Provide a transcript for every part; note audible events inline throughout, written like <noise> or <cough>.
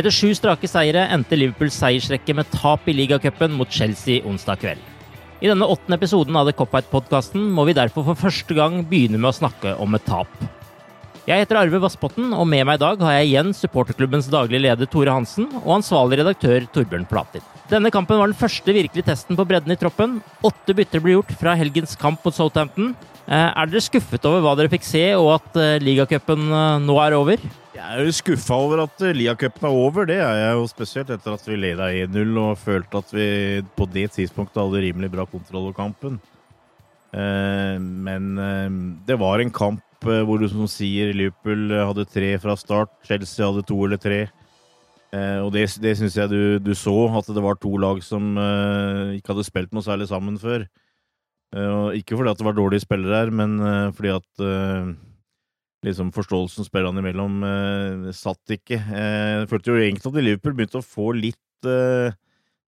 Etter sju strake seire endte Liverpools seiersrekke med tap i ligacupen mot Chelsea onsdag kveld. I denne åttende episoden av The Cop-Out-podkasten må vi derfor for første gang begynne med å snakke om et tap. Jeg heter Arve Vassbotten, og med meg i dag har jeg igjen supporterklubbens daglige leder Tore Hansen og ansvarlig redaktør Torbjørn Platin. Denne kampen var den første virkelige testen på bredden i troppen. Åtte bytter ble gjort fra helgens kamp mot Southampton. Eh, Er dere skuffet over hva dere fikk se, og at eh, ligacupen eh, nå er over? Jeg er jo skuffa over at eh, Lia-cupen er over. Det er jeg jo spesielt etter at vi leda 1-0 og følte at vi på det tidspunktet hadde rimelig bra kontroll over kampen. Eh, Men eh, det var en kamp hvor du som sier Liverpool hadde tre fra start, Chelsea hadde to eller tre. Og det, det syns jeg du, du så, at det var to lag som ikke hadde spilt noe særlig sammen før. Ikke fordi at det var dårlige spillere her, men fordi at liksom forståelsen spillerne imellom eh, satt ikke. Eh, følte jo egentlig at Liverpool begynte å få litt eh,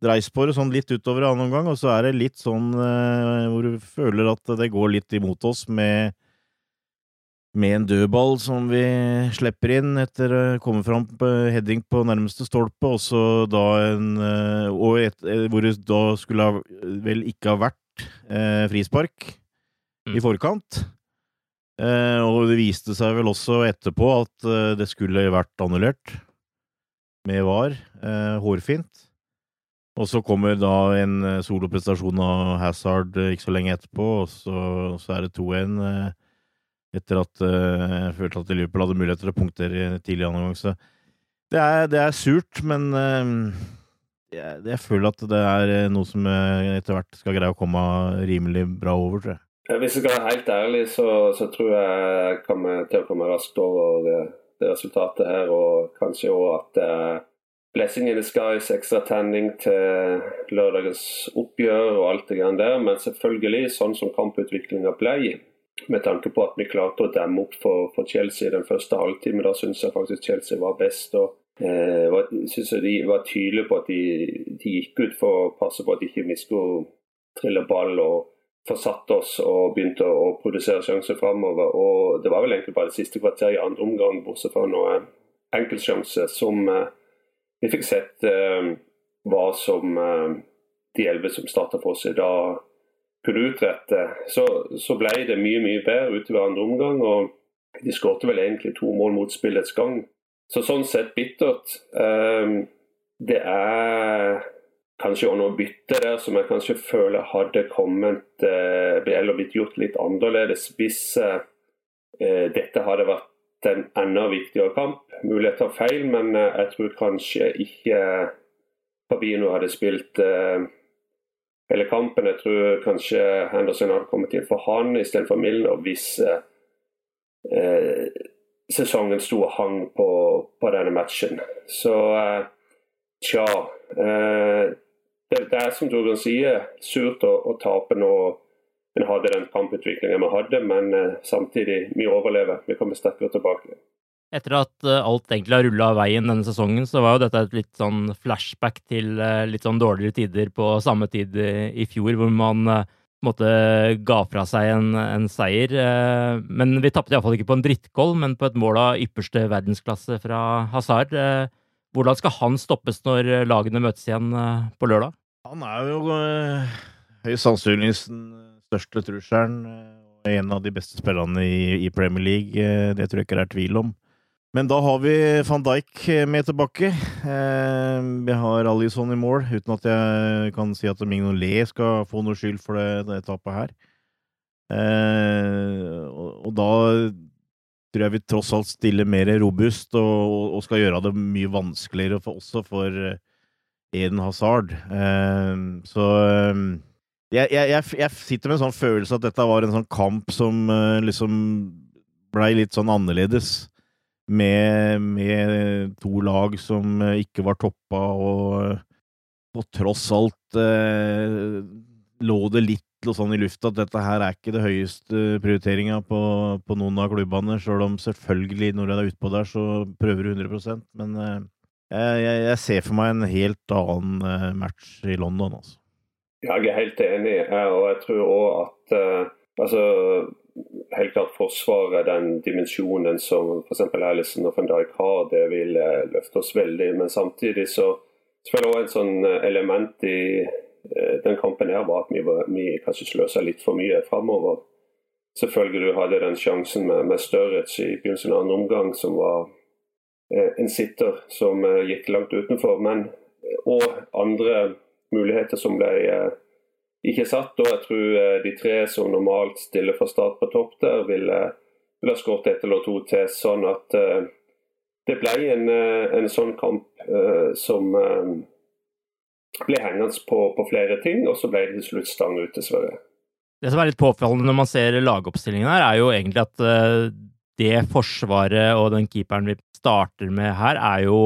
dreis på det, sånn litt utover annen omgang, og så er det litt sånn eh, hvor du føler at det går litt imot oss med med en dødball som vi slipper inn etter å komme fram på heading på nærmeste stolpe, og så da en eh, Og et, eh, hvor det da skulle ha, vel ikke ha vært eh, frispark Mm. i forkant. Eh, og det viste seg vel også etterpå at eh, det skulle vært annullert med VAR. Eh, hårfint. Og så kommer da en soloprestasjon av Hazard ikke så lenge etterpå, og så, så er det 2-1 eh, etter at jeg følte at Liverpool hadde mulighet til å punktere tidlig i omgang. Så det er, det er surt, men jeg, jeg føler at det er noe som etter hvert skal greie å komme rimelig bra over, tror jeg. Hvis jeg skal være helt ærlig, så, så tror jeg jeg kommer til å komme raskt over det, det resultatet her. Og kanskje òg at er blessing in the skies, ekstra tenning til lørdagens oppgjør og alt det grann der. Men selvfølgelig, sånn som kamputviklinga ble, med tanke på at vi klarte å demme opp for, for Chelsea den første halvtimen, da syns jeg faktisk Chelsea var best. og eh, var, synes jeg De var tydelige på at de, de gikk ut for å passe på at de ikke vi skulle trille ball. og forsatt oss og begynte å produsere sjanser framover. Og det var vel egentlig bare det siste kvarteret i andre omgang, bortsett fra noen enkeltsjanser, som eh, vi fikk sett hva var som eh, de elleve som starta for oss i dag, kunne utrette. Så, så ble det mye, mye bedre utover andre omgang. og De skårte vel egentlig to mål mot spillets gang. Så sånn sett bittert. Eh, det er kanskje å nå bytte der som jeg kanskje føler hadde kommet eh, eller blitt gjort litt annerledes hvis eh, dette hadde vært en enda viktigere kamp. Til å ta feil, men eh, jeg tror kanskje ikke Fabino hadde spilt eh, hele kampen. Jeg tror kanskje Henderson hadde kommet inn for han istedenfor Milner hvis eh, sesongen sto og hang på, på denne matchen. Så tja uh, det, det, er som Torbjørn sier, surt å, å tape nå en hadde den kamputviklingen vi hadde, men uh, samtidig, vi overlever. Vi kommer sterkere tilbake. Etter at alt egentlig har rulla av veien denne sesongen, så var jo dette et litt sånn flashback til litt sånn dårligere tider på samme tid i fjor, hvor man måte ga fra seg en, en seier. Eh, men vi tapte iallfall ikke på en drittgoll, men på et mål av ypperste verdensklasse fra Hazard. Eh, hvordan skal han stoppes når lagene møtes igjen eh, på lørdag? Han er jo høyst sannsynligvis den største trusselen og en av de beste spillerne i, Premier League. Det tror jeg ikke det er tvil om. Men da har vi van Dijk med tilbake. Eh, vi har Alison i mål, uten at jeg kan si at Mignolet skal få noe skyld for det, det tapet her. Eh, og, da tror jeg vi tross alt stiller mer robust og, og skal gjøre det mye vanskeligere for, også for Eden Hazard. Eh, så jeg, jeg, jeg, sitter med en sånn følelse at dette var en sånn kamp som liksom blei litt sånn annerledes med, med, to lag som eh, ikke var toppa, og på tross alt eh, lå det litt sånn i lufta at dette her er ikke det høyeste prioriteringa på, på, noen av klubbene, sjøl om selvfølgelig når du er utpå der, så prøver du 100% Men eh, jeg, jeg, ser for meg en helt annen eh, match i London, altså. Jeg er helt enig, og jeg tror òg at altså helt klart forsvaret, den dimensjonen som f.eks. Alison og van Dijk har, det vil eh, løfte oss veldig. Men samtidig så spiller også et sånn eh, element i eh, den kampen her var at vi, vi kanskje sløsa litt for mye framover. Selvfølgelig hadde den sjansen med, med Sturridge i begynnelsen av andre omgang, som var en sitter som gikk langt utenfor. Men og andre muligheter som ble ikke satt. Og jeg tror eh, de tre som normalt stiller for start på topp der, ville, ville skåret ett eller to til. Sånn at det ble en, en sånn kamp som ble hengende på, på, flere ting, og så ble det til slutt stang ut, dessverre. Det som er litt påfallende når man ser lagoppstillingen her, er jo egentlig at det forsvaret og den keeperen vi starter med her, er jo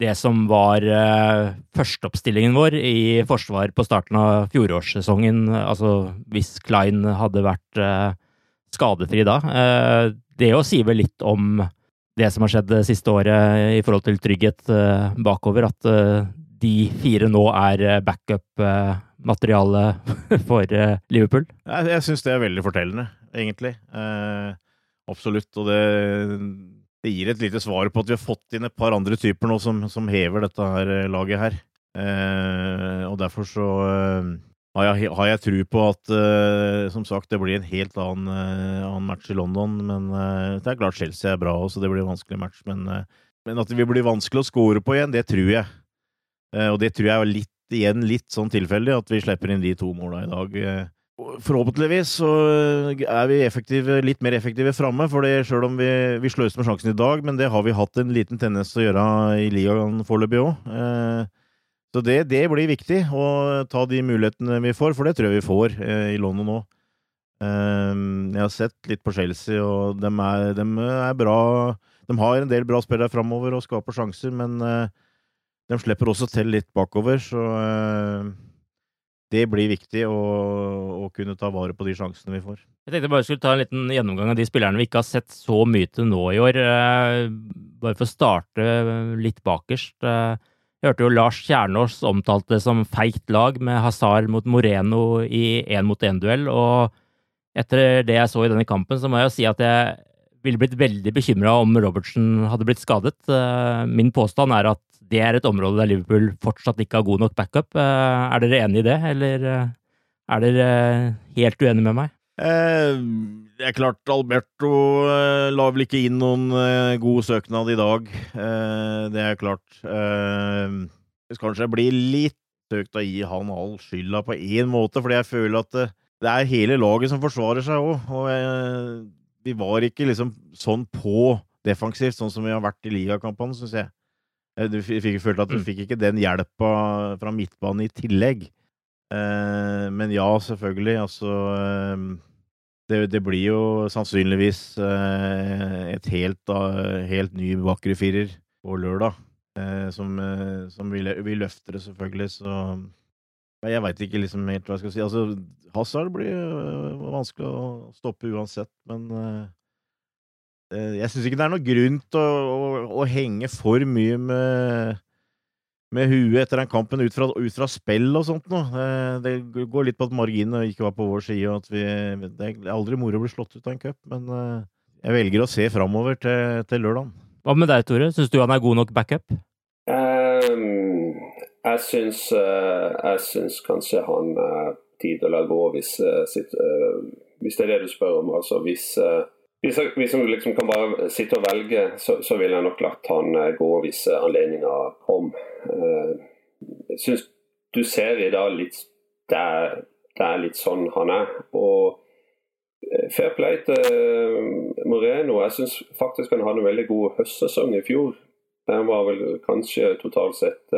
det som var uh, førsteoppstillingen vår i forsvar på starten av fjorårssesongen. Altså hvis Klein hadde vært uh, skadefri da. Uh, det å si vel litt om det som har skjedd det siste året i forhold til trygghet uh, bakover. At de fire nå er backup-materiale <laughs> for Liverpool. Jeg, jeg syns det er veldig fortellende, egentlig. Absolutt. Og det det gir et lite svar på at vi har fått inn et par andre typer nå som, som hever dette her eh, laget her. Eh, og derfor så eh, har, jeg, har, jeg, tro på at eh, som sagt det blir en helt annen, eh, annen match i London. Men eh, det er klart Chelsea er bra også, det blir en vanskelig match. Men, men at det vil bli vanskelig å score på igjen, det tror jeg. og det tror jeg er litt, igjen litt sånn tilfeldig, at vi slipper inn de to måla i dag. Forhåpentligvis så er vi effektive, litt mer effektive framme, for sjøl om vi, vi sløser med sjansen i dag, men det har vi hatt en liten tendens til å gjøre i ligaen foreløpig òg. Eh, så det, det, blir viktig å ta de mulighetene vi får, for det tror jeg vi får eh, i London nå. Eh, jeg har sett litt på Chelsea, og de er, de er bra. De har en del bra spillere framover og skaper sjanser, men de slipper også til litt bakover, så det blir viktig å, å, kunne ta vare på de sjansene vi får. Jeg tenkte bare skulle ta en liten gjennomgang av de spillerne vi ikke har sett så mye til nå i år. Eh, bare for å starte litt bakerst. Eh, jeg hørte jo Lars Kjernås omtalte det som feigt lag med Hazard mot Moreno i én-mot-én-duell. Og etter det jeg så i denne kampen, så må jeg jo si at jeg ville blitt veldig bekymra om Robertsen hadde blitt skadet. Eh, min påstand er at det er et område der Liverpool fortsatt ikke har god nok backup. Eh, er dere enig i det, eller eh, er dere helt uenige med meg? Eh, det er klart, Alberto la vel ikke inn noen god søknad i dag. det er klart. skal kanskje bli litt søkt å gi han all skylda på én måte, fordi jeg føler at det er hele laget som forsvarer seg òg. Og vi var ikke liksom sånn på defensivt, sånn som vi har vært i ligakampene, syns jeg. Eh, du fikk følt at du mm. fikk ikke den hjelpa fra midtbanen i tillegg. Eh, men ja, selvfølgelig. Altså eh, det, det blir jo sannsynligvis eh, et helt, helt ny vakre firer på lørdag, eh, som, som vi, vi løfter det, selvfølgelig, så Jeg veit ikke liksom helt hva jeg skal si. Altså, Hazard blir vanskelig å stoppe uansett, men jeg syns ikke det er noe grunn til å, å, å, henge for mye med, med huet etter den kampen ut fra, ut fra spill og sånt noe. Det går litt på at marginene ikke var på vår side, og at vi Det er aldri moro å bli slått ut av en cup, men øh, jeg velger å se framover til, til lørdagen. Hva med deg, Tore? Syns du han er god nok backup? Um, jeg syns, uh, jeg syns kanskje han er tid å la gå hvis, uh, sitt, uh, hvis, det er det du spør om. Altså hvis, jeg, hvis jeg liksom kan bare sitte og velge, så, så ville jeg nok latt han gå hvis anledninga kom. Jeg syns du ser i dag litt det er, det er litt sånn han er. og Fair play til Moreno. Jeg syns faktisk han hadde en veldig god høstsesong i fjor. Den var vel kanskje totalt sett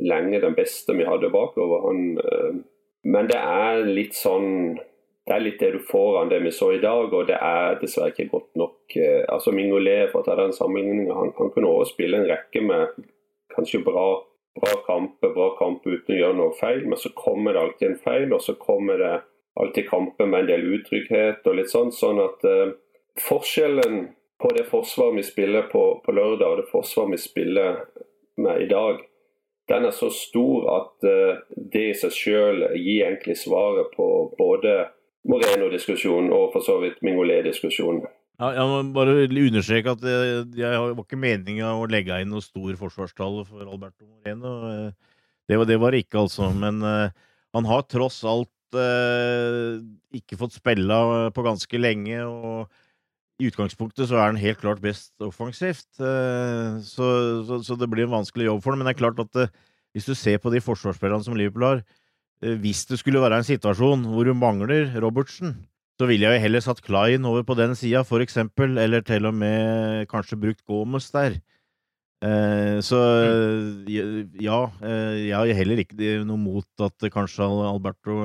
lenge den beste vi hadde bakover. Han, men det er litt sånn Det er litt det du får av det vi så i dag, og det er dessverre ikke godt nok. Uh, altså Mingolé, for å ta den sammenligninga, han, han, kunne også spille en rekke med kanskje bra, bra kamper, bra kamper uten å gjøre noe feil, men så kommer det alltid en feil, og så kommer det alltid kamper med en del utrygghet og litt sånn. Sånn at forskjellen på det forsvaret vi spiller på, på, lørdag og det forsvaret vi spiller med i dag, den er så stor at uh, det i seg selv gir egentlig svaret på både Moreno-diskusjonen og for så vidt Mingolé-diskusjonen. Ja, jeg må bare understreke at jeg, jeg var ikke meninga å legge inn noe stor forsvarstall for Alberto Moreno. Det var det var ikke, altså. Men uh, han har tross alt ikke fått spille på ganske lenge. og i utgangspunktet så er han helt klart best offensivt, eh, så, så, så, det blir en vanskelig jobb for ham. Men det er klart at eh, hvis du ser på de forsvarsspillerne som Liverpool har, eh, hvis det skulle være en situasjon hvor du mangler Robertsen, så ville jeg jo heller satt Klein over på den sida, for eksempel, eller til og med kanskje brukt Gomez der. Så ja, jeg har heller ikke noe mot at kanskje Alberto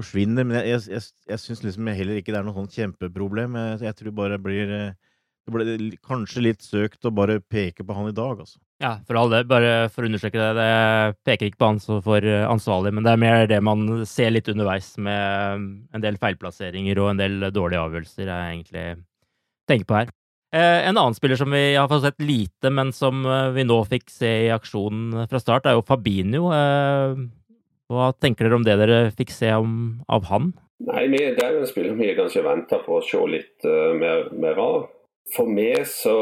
forsvinner. Men jeg, jeg, jeg syns liksom heller ikke det er noe sånn kjempeproblem. Jeg, jeg tror bare blir eh, det ble kanskje litt søkt å bare peke på han i dag, altså. Ja, for all det. Bare for å understreke det. Det peker ikke på han for eh, ansvarlig, men det er mer det man ser litt underveis med en del feilplasseringer og en del dårlige avgjørelser, jeg egentlig tenker på her. Eh, en annen spiller som vi har fått sett lite, men som vi nå fikk se i aksjonen fra start, er jo Fabinho. Hva tenker dere om det dere fikk se om, av han? Nei, Det er jo en spiller vi kanskje venter på å se litt mer, mer, av. For meg så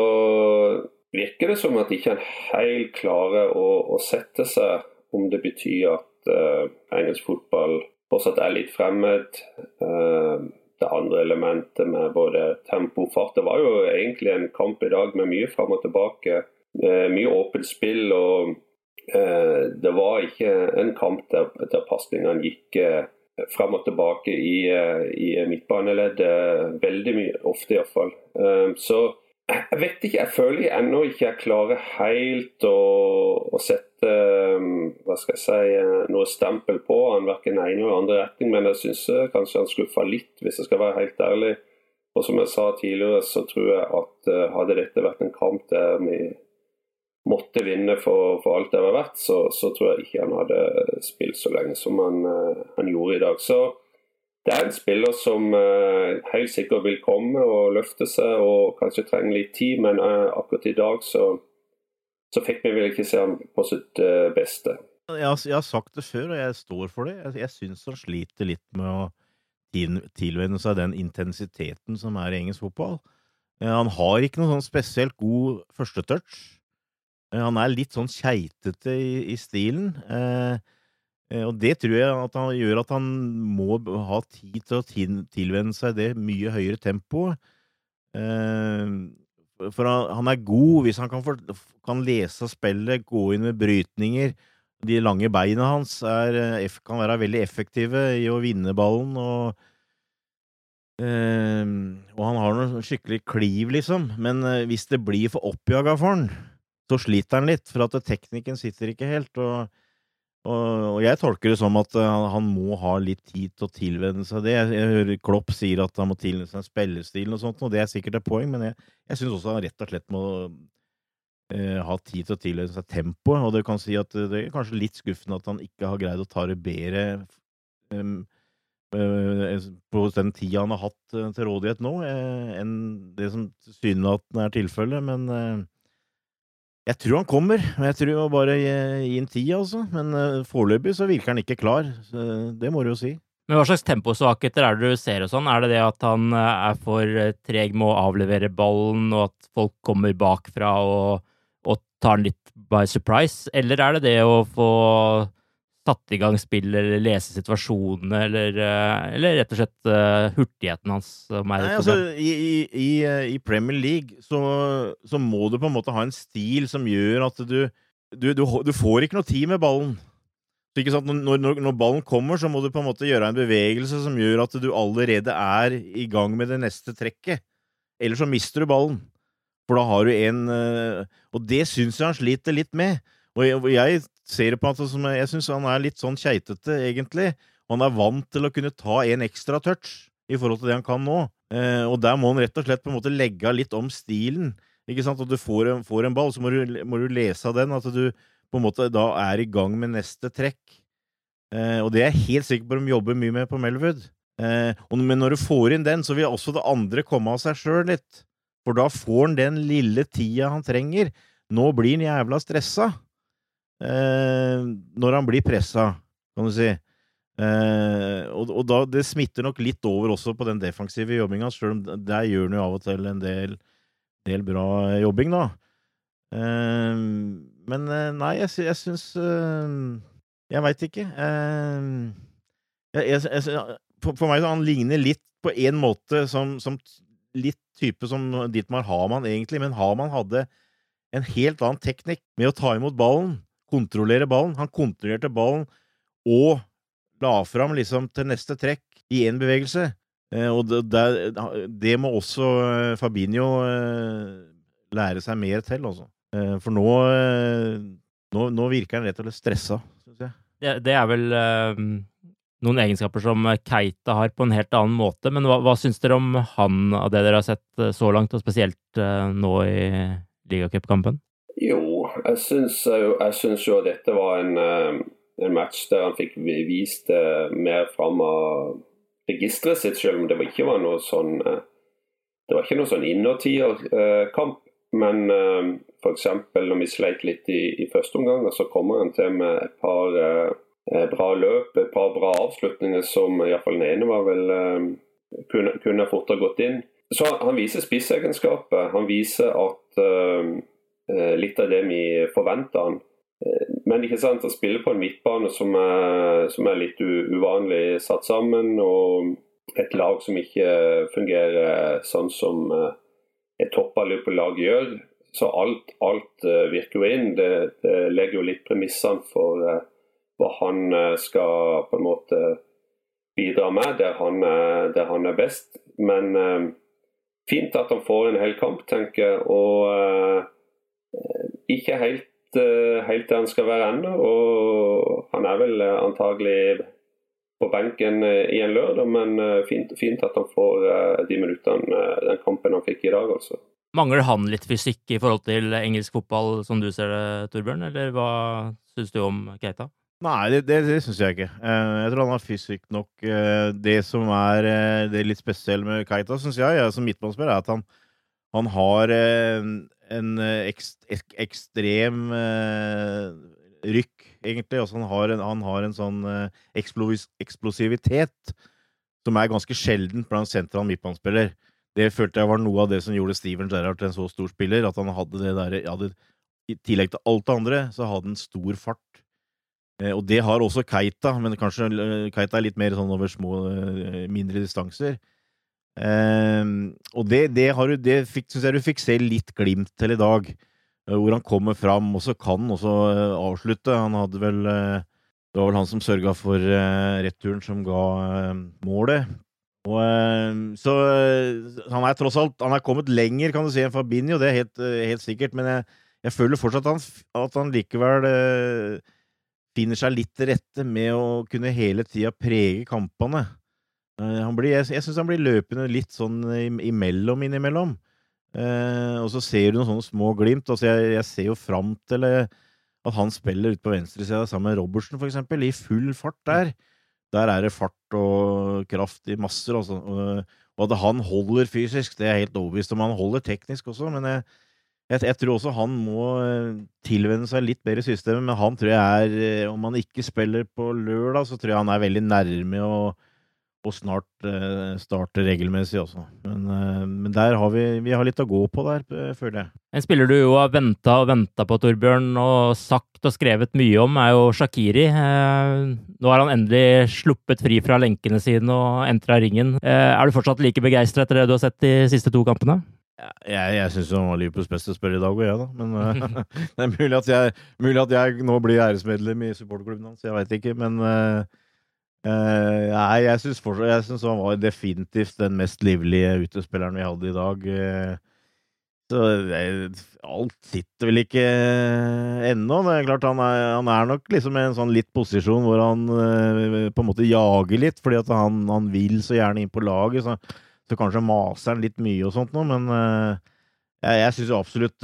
virker det som at ikke en helt klarer å, å, sette seg om det betyr at uh, engelsk fotball fortsatt er litt fremmed. Uh, det andre elementet med både tempo og fart. Det var jo egentlig en kamp i dag med mye fram og tilbake. Mye åpent spill. og det var ikke en kamp der, der pasningene gikk frem og tilbake i, i midtbaneleddet. Veldig mye, ofte iallfall. Så jeg vet ikke, jeg føler jeg ennå ikke jeg klarer helt å, å, sette hva skal jeg si, noe stempel på han, verken ene eller andre retning. Men jeg syns kanskje han skuffa litt, hvis jeg skal være helt ærlig. Og som jeg sa tidligere, så tror jeg at hadde dette vært en kamp der vi måtte vinne for, for alt det var verdt, så, så, tror jeg ikke han hadde spilt så lenge som han, han, gjorde i dag. Så det er en spiller som uh, helt sikkert vil komme og løfte seg og kanskje trenger litt tid, men uh, akkurat i dag så, så fikk vi vel ikke se ham på sitt beste. Jeg har, jeg har, sagt det før, og jeg står for det. Jeg, jeg syns han sliter litt med å tilvenne seg den intensiteten som er i engelsk fotball. Han har ikke noe sånn spesielt god førstetouch. Han er litt sånn keitete i, i stilen. Eh, og det tror jeg at han gjør at han må ha tid til å til, tilvenne seg det mye høyere tempoet. Eh, for han, er god hvis han kan, for, kan lese spillet, gå inn med brytninger. De lange beina hans er, eh, kan være veldig effektive i å vinne ballen. og eh, og han har noe skikkelig kliv, liksom. Men hvis det blir for oppjaga for han, så sliter han litt, for at teknikken sitter ikke helt. og Og, jeg tolker det som at eh, han, må ha litt tid til å tilvenne seg det. Jeg, hører Klopp sier at han må tilvenne seg spillestilen og sånt, og det er sikkert et poeng, men jeg, jeg syns også han rett og slett må eh, ha tid til å tilvenne seg tempoet. Og det kan si at det er kanskje litt skuffende at han ikke har greid å ta det bedre um, på den tida han har hatt eh, til rådighet nå, eh, enn det som tilsynelatende er tilfellet. Men eh, jeg tror han kommer. Jeg tror jo bare gi en tid, altså. Men foreløpig så virker han ikke klar. Det må du jo si. Men hva slags temposvakheter er det du ser og sånn? Er det det at han er for treg med å avlevere ballen, og at folk kommer bakfra og, og tar den litt by surprise? Eller er det det å få satt i gang spill eller lese situasjonene, eller, eh, eller rett og slett uh, hurtigheten hans Nei, altså, i, i, i, Premier League så, så, må du på en måte ha en stil som gjør at du Du, du, du får ikke noe tid med ballen. Når, når, når, ballen kommer, så må du på en måte gjøre en bevegelse som gjør at du allerede er i gang med det neste trekket. Eller så mister du ballen. For da har du en Og det syns jeg han sliter litt med. Og jeg, ser på han som Jeg syns han er litt sånn keitete, egentlig. Han er vant til å kunne ta en ekstra touch i forhold til det han kan nå. Eh, og der må han rett og slett på en måte legge litt om stilen. Ikke sant? At du får en, får en ball, så må du, må du, lese av den. At du på en måte da er i gang med neste trekk. Eh, og det er jeg helt sikker på de jobber mye med på Melwood. Eh, og, men når du får inn den, så vil også det andre komme av seg sjøl litt. For da får han den lille tida han trenger. Nå blir han jævla stressa når han blir pressa, kan du si. Eh, og, og da, det smitter nok litt over også på den defensive jobbinga, sjøl om der gjør han jo av og til en del, del bra jobbing, da. Eh, men eh, nei, jeg, jeg syns eh, Jeg veit ikke. Eh, jeg, jeg, for, for, meg så han ligner litt på en måte som, som litt type som Dietmar Haman, egentlig, men Haman hadde en helt annen teknikk med å ta imot ballen kontrollere ballen. Han kontrollerte ballen og la fram liksom til neste trekk i én bevegelse. Eh, og det, det, må også eh, Fabinho eh, lære seg mer til, altså. For nå, nå, nå virker han rett og slett stressa, syns jeg. Det, det, er vel noen egenskaper som Keita har på en helt annen måte. Men hva, hva syns dere om han av det dere har sett så langt, og spesielt nå i ligacupkampen? Jeg syns, jeg syns jo dette var en, eh, en, match der han fikk vist eh, mer fram av registeret sitt, selv om det ikke var noe sånn eh, Det var ikke noe sånn innertierkamp. Men f.eks. når vi sleit litt i, i første omgang, så kommer han til med et par bra løp, et par bra avslutninger som iallfall den ene var vel kunne, kunne fortere gått inn. Så Han viser spissegenskaper. Han viser at litt av det vi forventer han. Eh, men ikke sant, å spille på en midtbane som er, som er litt uvanlig satt sammen, og et lag som ikke fungerer sånn som eh, et toppa Liverpool-lag gjør. Så alt, alt virker jo inn. Det, det legger jo litt premissene for hva han skal på en måte bidra med der han er, der han er best. Men fint at han får en hel kamp, tenker jeg. og ikke helt, eh, helt der han skal være ennå. Og han er vel eh, antagelig på benken eh, i en lørdag, men fint, fint at han får de minuttene, den kampen han fikk i dag, altså. Mangler han litt fysikk i forhold til engelsk fotball, som du ser det, Torbjørn? Eller hva syns du om Keita? Nei, det, det, det syns jeg ikke. Jeg tror han har fysikk nok. Det som er det litt spesielle med Keita, syns jeg, som midtbanespiller, er at han, han har en eh, ekst, ek, ekstrem eh, rykk, egentlig. Altså, han, har en, han har en sånn uh, eksplosivitet som er ganske sjelden blant sentral midtbanespiller. Det følte jeg var noe av det som gjorde Steven Gerrard til en så stor spiller. At han hadde det der, hadde, I tillegg til alt det andre, så hadde han stor fart. Eh, og det har også Keita, men kanskje Keita er litt mer sånn over små, mindre distanser. Uh, og det, det, har det synes jeg du fikk se litt glimt til i dag, uh, hvor han kommer fram. Og så kan han også uh, avslutte. Han hadde vel eh, Det var vel han som sørga for returen som ga målet. Og, så han er tross alt Han er kommet lenger, kan du si, enn Fabinho, det er helt, helt sikkert. Men jeg, jeg, føler fortsatt at han, at han likevel finner seg litt til rette med å kunne hele tida prege kampene. Eh, han blir, jeg jeg syns han blir løpende litt sånn imellom innimellom. Eh, og så ser du noen sånne små glimt. Altså jeg, jeg ser jo fram til eh, at han spiller ute på venstresida sammen med Robertsen, for eksempel, i full fart der. Der er det fart og kraft i masser, altså. Og, at han holder fysisk, det er helt overbevist om. Han holder teknisk også, men jeg, jeg, jeg tror også han må eh, tilvenne seg litt bedre systemet. Men han tror jeg er eh, Om han ikke spiller på lørdag, så tror jeg han er veldig nærme å, å snart eh, starte regelmessig også. Men, eh, men der har vi, vi har litt å gå på der, eh, føler jeg. En spiller du jo har venta og venta på, Torbjørn, og sagt og skrevet mye om, er jo Shakiri. Eh, nå har han endelig sluppet fri fra lenkene sine og entra ringen. Eh, er du fortsatt like begeistra etter det du har sett de siste to kampene? Jeg, jeg syns han var Liverpools beste spiller i dag òg, jeg, da. Men eh, <laughs> det er mulig at, jeg, mulig at jeg nå blir æresmedlem i supporterklubben hans, jeg veit ikke. Men eh, nei, jeg syns han var definitivt den mest livlige utespilleren vi hadde i dag. Uh, Så det, alt sitter vel ikke eh, ennå. Er klart han er, han er nok liksom i en sånn litt posisjon hvor han på en måte jager litt, fordi at han, han vil så gjerne inn på laget. Så, så kanskje maser han litt mye og sånt nå, men jeg, jeg syns absolutt,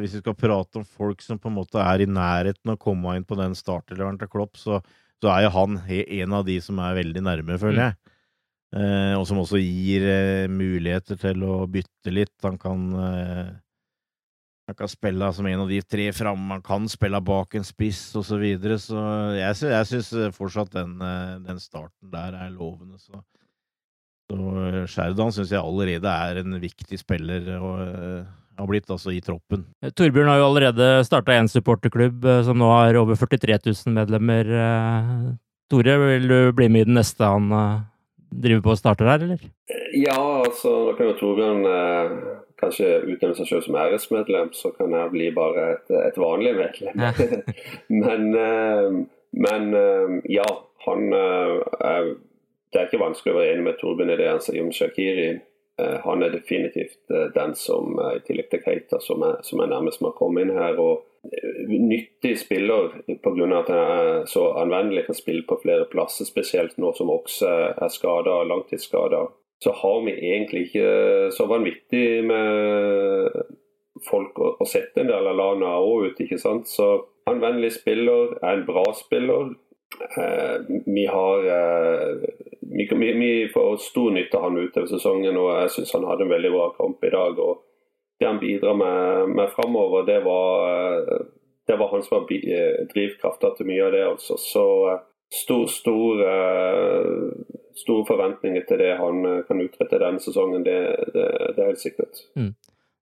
hvis vi skal prate om folk som på en måte er i nærheten av å komme inn på den starteleveren til Klopp, så, så er jo han en av de som er veldig nærme, føler jeg. Eh, og som også gir eh, muligheter til å bytte litt. Han kan eh, han kan spille som en av de tre framme, han kan spille bak en spiss osv. Så, videre. så jeg, sy- jeg syns fortsatt den, eh, den starten der er lovende. Så, så Sherdan Sheridan syns jeg allerede er en viktig spiller og eh, har blitt altså i troppen. Torbjørn har jo allerede starta en supporterklubb eh, som nå har over 43 000 medlemmer. eh. Tore, vil du bli med i den neste han eh, driver på og starter her, eller? Ja, altså da kan jo Torbjørn eh, kanskje utnevne seg selv som æresmedlem, så kan jeg bli bare et, et vanlig medlem. <laughs> men eh, men eh, ja, han eh, er, Det er ikke vanskelig å være enig med Torbjørn i det han sier om Shakiri. Eh, han er definitivt eh, den som, eh, i tillegg til Keita, som er, som er nærmest med å komme inn her. og Nyttig spiller pga. at han er så anvendelig, kan spille på flere plasser, spesielt nå som også er skada, langtidsskada. Så har vi egentlig ikke så vanvittig med folk å, å sette en del av lana òg ut, ikke sant. Så anvendelig spiller, er en bra spiller. Vi har eh, vi, vi, vi får stor nytte av han utover sesongen, og jeg syns han hadde en veldig bra kamp i dag. og Det han bidrar med, med framover, det var, eh, det var han som var eh, drivkrafta til mye av det. altså. Så stor, stor, store forventninger til det han kan utrette denne sesongen, det, det, det er helt sikkert.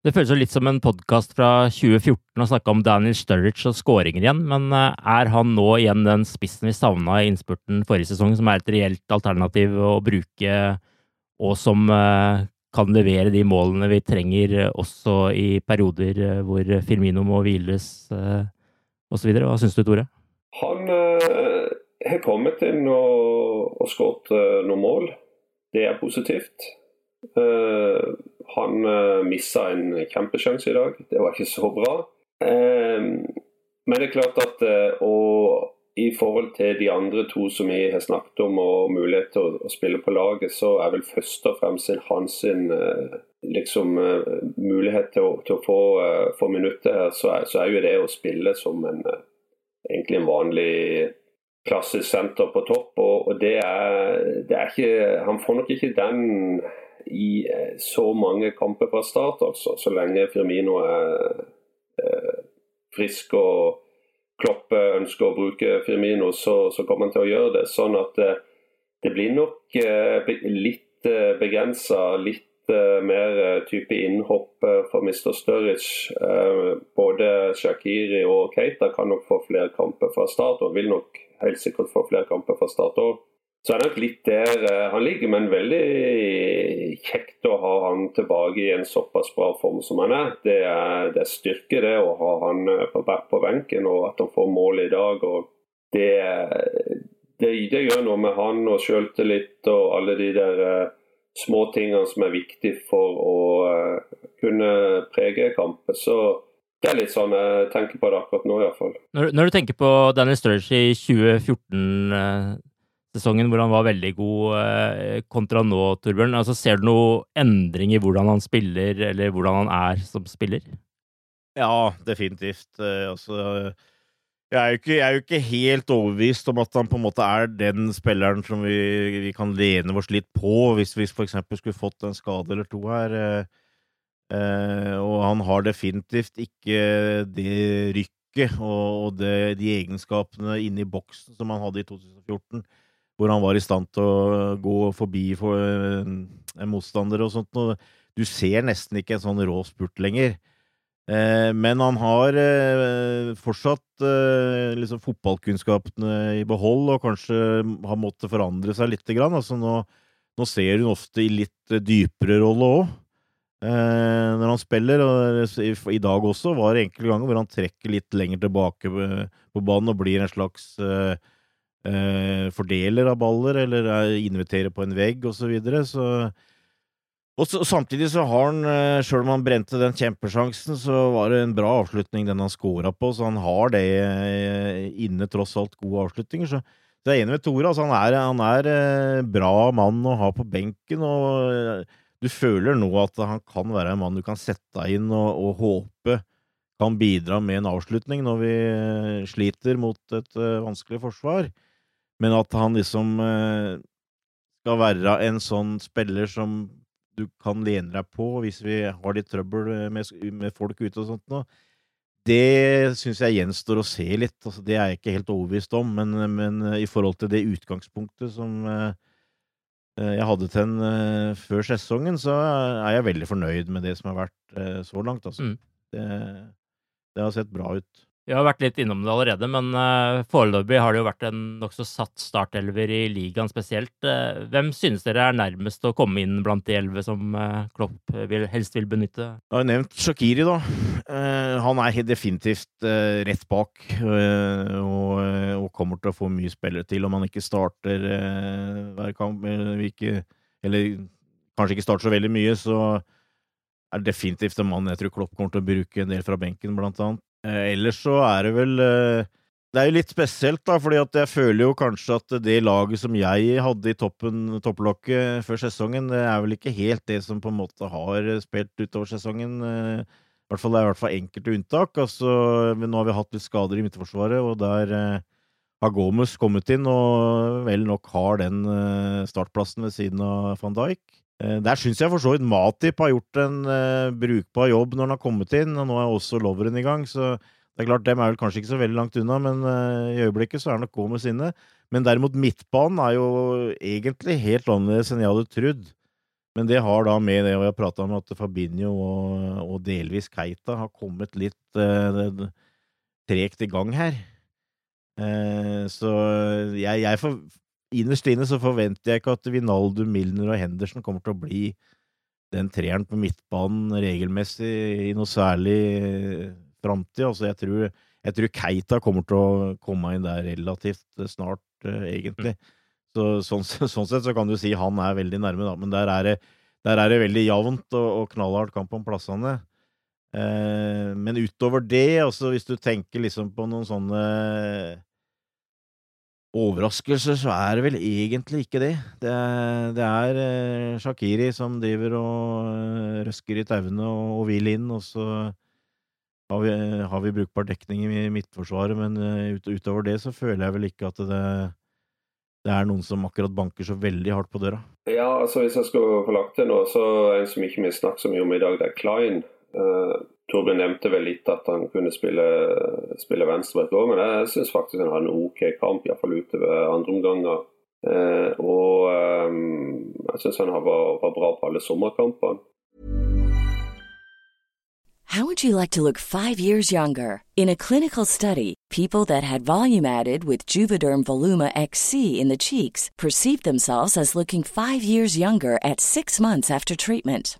Det føles jo litt som en podkast fra 2014 å snakke om Daniel Sturridge og skåringer igjen, men eh, er han nå igjen den spissen vi savna i innspurten forrige sesong, som er et reelt alternativ å bruke, og som eh, kan levere de målene vi trenger eh, også i perioder hvor Firmino må hviles osv.? Hva syns du, Tore? Han har kommet inn og, og skåret noen mål. Det er positivt. Eh, han uh, missa en kjempesjanse i dag. Det var ikke så bra. Eh, men det er klart at eh, i forhold til de andre to som vi har snakket om, og mulighet til å, spille på laget, så er vel først og fremst hans sin, eh, liksom, eh, mulighet til å, til å få, eh, få minutter her, så er, så er jo det å spille som en eh, egentlig en vanlig klassisk senter på topp. Og, og det, er, det er ikke Han får nok ikke den i eh, så mange kamper fra start, altså. Så lenge Firmino er eh, frisk og Kloppe ønsker å bruke Firmino, så, så kommer han til å gjøre det. Sånn at eh, det blir nok litt begrensa, litt mer type innhopp for Mr. Sturridge. Både Shakiri og Keita kan nok få flere kamper fra start, og vil nok helt sikkert få flere kamper fra start òg. Så er det nok litt der eh, han ligger, men veldig kjekt å ha han tilbake i en såpass bra form som han er. Det er, det er styrke det å ha han eh, på, på benken, og at han får mål i dag. og det, det, det gjør noe med han og sjøltillit og alle de der eh, små tingene som er viktige for å kunne prege kamper. Så Det er litt sånn jeg tenker på det akkurat nå, iallfall. Når, når du tenker på Daniel Sturridge i 2014-sesongen, hvor han var veldig god eh, kontra nå, Torbjørn, altså, ser du noen endring i hvordan han spiller, eller hvordan han er som spiller? Ja, definitivt. Eh, altså jeg er, ikke, jeg er, jo ikke, helt overbevist om at han på en måte er den spilleren som vi, vi kan lene oss litt på, hvis vi f.eks. skulle fått en skade eller to her. Eh, Eh, og han har definitivt ikke det rykket og, og det, de egenskapene inne i boksen som han hadde i 2014, hvor han var i stand til å gå forbi for en, en motstander og sånt. Og du ser nesten ikke en sånn rå spurt lenger. Eh, men han har eh, fortsatt eh, liksom fotballkunnskapene i behold, og kanskje har måttet forandre seg grann. Altså nå, nå ser hun ofte i litt dypere rolle òg. Eh, når han spiller, og i dag også, var det enkelte ganger hvor han trekker litt lenger tilbake på banen og blir en slags eh, eh, fordeler av baller, eller inviterer på en vegg, og så videre. Så, og så, samtidig så har han, sjøl om han brente den kjempesjansen, så var det en bra avslutning den han scora på, så han har det inne, tross alt gode avslutninger. så jeg er enig med Tore. Altså han, er, han er bra mann å ha på benken. og du føler nå at han kan være en mann du kan sette inn og, og håpe kan bidra med en avslutning når vi eh, sliter mot et vanskelig forsvar, men at han liksom uh, skal være en sånn spiller som du kan lene deg på hvis vi har litt trøbbel med, med folk ute og sånt noe. Det syns jeg gjenstår å se litt. Altså, det er jeg ikke helt overbevist om, men, men i forhold til det utgangspunktet som Eh, jeg hadde til en uh, før sesongen, så er jeg veldig fornøyd med det som har vært så langt. Altså. Mm. Det, det, har sett bra ut. Vi har vært litt innom det allerede, men uh, foreløpig har det jo vært en nokså satt startelver i ligaen spesielt. Uh, hvem synes dere er nærmest å komme inn blant de elleve som uh, Klopp vil, helst vil benytte? Jeg har nevnt Shakiri, da. han er definitivt rett bak og, kommer til å få mye spillere til om han ikke starter hver kamp. Eller, eller kanskje ikke starter så veldig mye, så er definitivt en mann jeg tror Klopp kommer til å bruke en del fra benken, blant annet. Eh, ellers så er det vel eh, Det er jo litt spesielt, da, fordi at jeg føler jo kanskje at det laget som jeg hadde i toppen, topplokket før sesongen, det er vel ikke helt det som på en måte har spilt utover sesongen. Eh, I hvert fall det er i hvert fall enkelte unntak. Altså, nå har vi hatt litt skader i midtforsvaret, og der har Gomez kommet inn og vel nok har den startplassen ved siden av van Dijk. Eh, der syns jeg for så vidt Matip har gjort en uh, brukbar jobb når han har kommet inn, og nå er også Loveren i gang, så det er klart, dem er vel kanskje ikke så veldig langt unna, men uh, i øyeblikket så er han nok gå med sinne. Men derimot midtbanen er jo egentlig helt annerledes enn jeg hadde trodd. Men det har da med det, og jeg har prata om at Fabinho og, og, delvis Keita har kommet litt uh, tregt i gang her. så jeg, jeg for, innerst inne så forventer jeg ikke at Vinaldo, Milner og Henderson kommer til å bli den treeren på midtbanen regelmessig i noe særlig framtid. Altså, jeg tror, jeg tror Keita kommer til å komme inn der relativt snart, uh, egentlig. Så, sånn, sånn, sett så kan du si han er veldig nærme, da. Men der er det, der er det veldig jevnt og, og knallhardt kamp om plassene. Eh, men utover det, altså hvis du tenker liksom på noen sånne overraskelse, så er det vel egentlig ikke det. Det er, det er eh, Shakiri som driver og eh, røsker i tauene og, og, vil inn, og så har vi, har vi brukbar dekning i midtforsvaret, men uh, ut, utover det så føler jeg vel ikke at det, det er noen som akkurat banker så veldig hardt på døra. Ja, altså hvis jeg skulle få lagt til noe, så er en som ikke vi snakker så mye om i dag, det er Klein. Uh, Torbjørn nevnte vel litt at han kunne spille, spille venstreback òg, men jeg syns faktisk han hadde en OK kamp, iallfall utover andre omganger. Eh, og eh, jeg syns han var, var bra på alle sommerkampene. How would you like to look five years younger? In a clinical study, people that had volume added with Juvederm Voluma XC in the cheeks perceived themselves as looking five years younger at six months after treatment.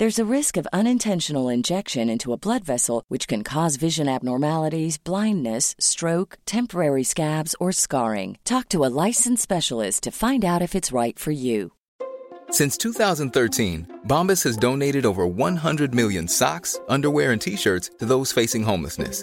There's a risk of unintentional injection into a blood vessel, which can cause vision abnormalities, blindness, stroke, temporary scabs, or scarring. Talk to a licensed specialist to find out if it's right for you. Since 2013, Bombas has donated over 100 million socks, underwear, and t shirts to those facing homelessness.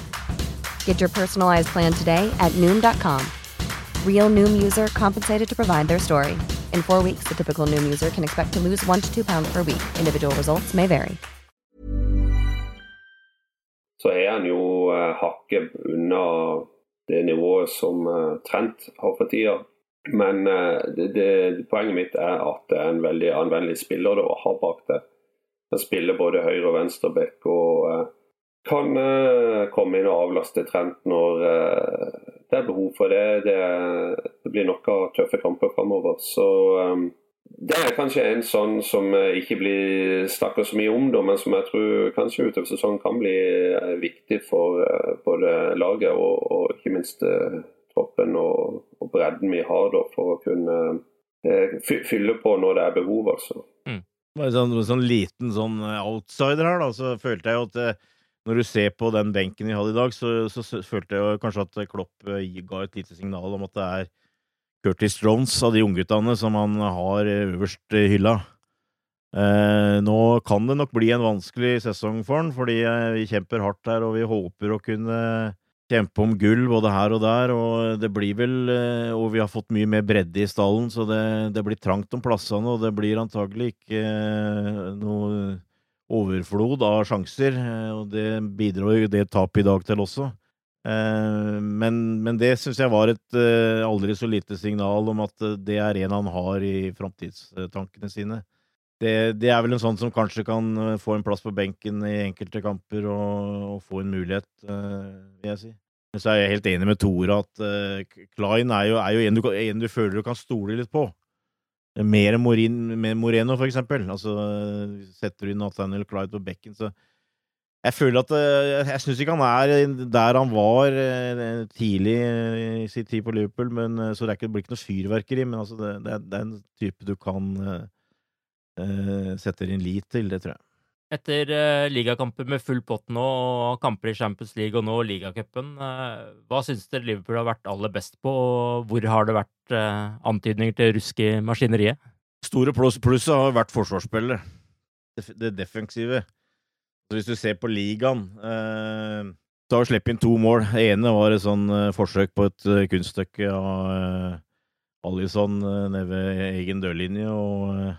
Get your personalized plan today at Noom.com. Real Noom user compensated to provide their story. In four weeks, the typical Noom user can expect to lose one to two pounds per week. Individual results may vary. Så er han jo uh, hakket unna det nivået som uh, Trent har for tida. Men uh, det, det, poenget mitt er at det er en veldig anvendelig spiller da, å ha bak det. Han spiller både høyre- og venstreback og kan uh, komme inn og avlaste Trent når uh, det er behov for det. Det, blir nok av tøffe kamper framover. Så um, det er kanskje en sånn som ikke blir snakka så mye om, men som jeg tror kanskje utover sesongen kan bli viktig for både laget og, og ikke minst troppen og, og, bredden vi har da, for å kunne fylle på når det er behov. altså. Mm. Bare sånn, sånn liten sånn outsider her, da, så følte jeg jo at når du ser på den benken vi hadde i dag, så, så, følte jeg kanskje at Klopp ga et lite signal om at det er Curtis Jones av de ungguttene som han har øverst i hylla. Eh, nå kan det nok bli en vanskelig sesong for han, fordi vi kjemper hardt her, og vi håper å kunne kjempe om gull både her og der, og det blir vel Og vi har fått mye mer bredde i stallen, så det, det blir trangt om plassene, og det blir antagelig ikke noe overflod av sjanser, og det bidro jo det tapet i dag til også. Men, men det syns jeg var et aldri så lite signal om at det er en han har i framtidstankene sine. Det, det, er vel en sånn som kanskje kan få en plass på benken i enkelte kamper og, og få en mulighet, vil jeg si. Så er jeg helt enig med Tore at Klein er jo, er jo en, du, en du føler du kan stole litt på. Mer Morin, med Moreno, for eksempel. Altså, setter du inn Nathaniel Clyde på bekken, så Jeg føler at Jeg syns ikke han er der han var tidlig i sin tid på Liverpool, men, så det, ikke, blir ikke noe fyrverkeri. Men altså, det, det, er, det, er, en type du kan uh, sette din lit til, det tror jeg. Etter uh, ligakamper med full pott nå, og kamper i Champions League og nå ligacupen, uh, hva syns dere Liverpool har vært aller best på, og hvor har det vært uh, antydninger til rusk i maskineriet? Store pluss, plusset har vært forsvarsspillet. det, defensive. Så hvis du ser på ligaen eh, så har vi sluppet inn to mål. Det ene var et sånn forsøk på et kunststykke av Alison nede ved egen dørlinje. Og,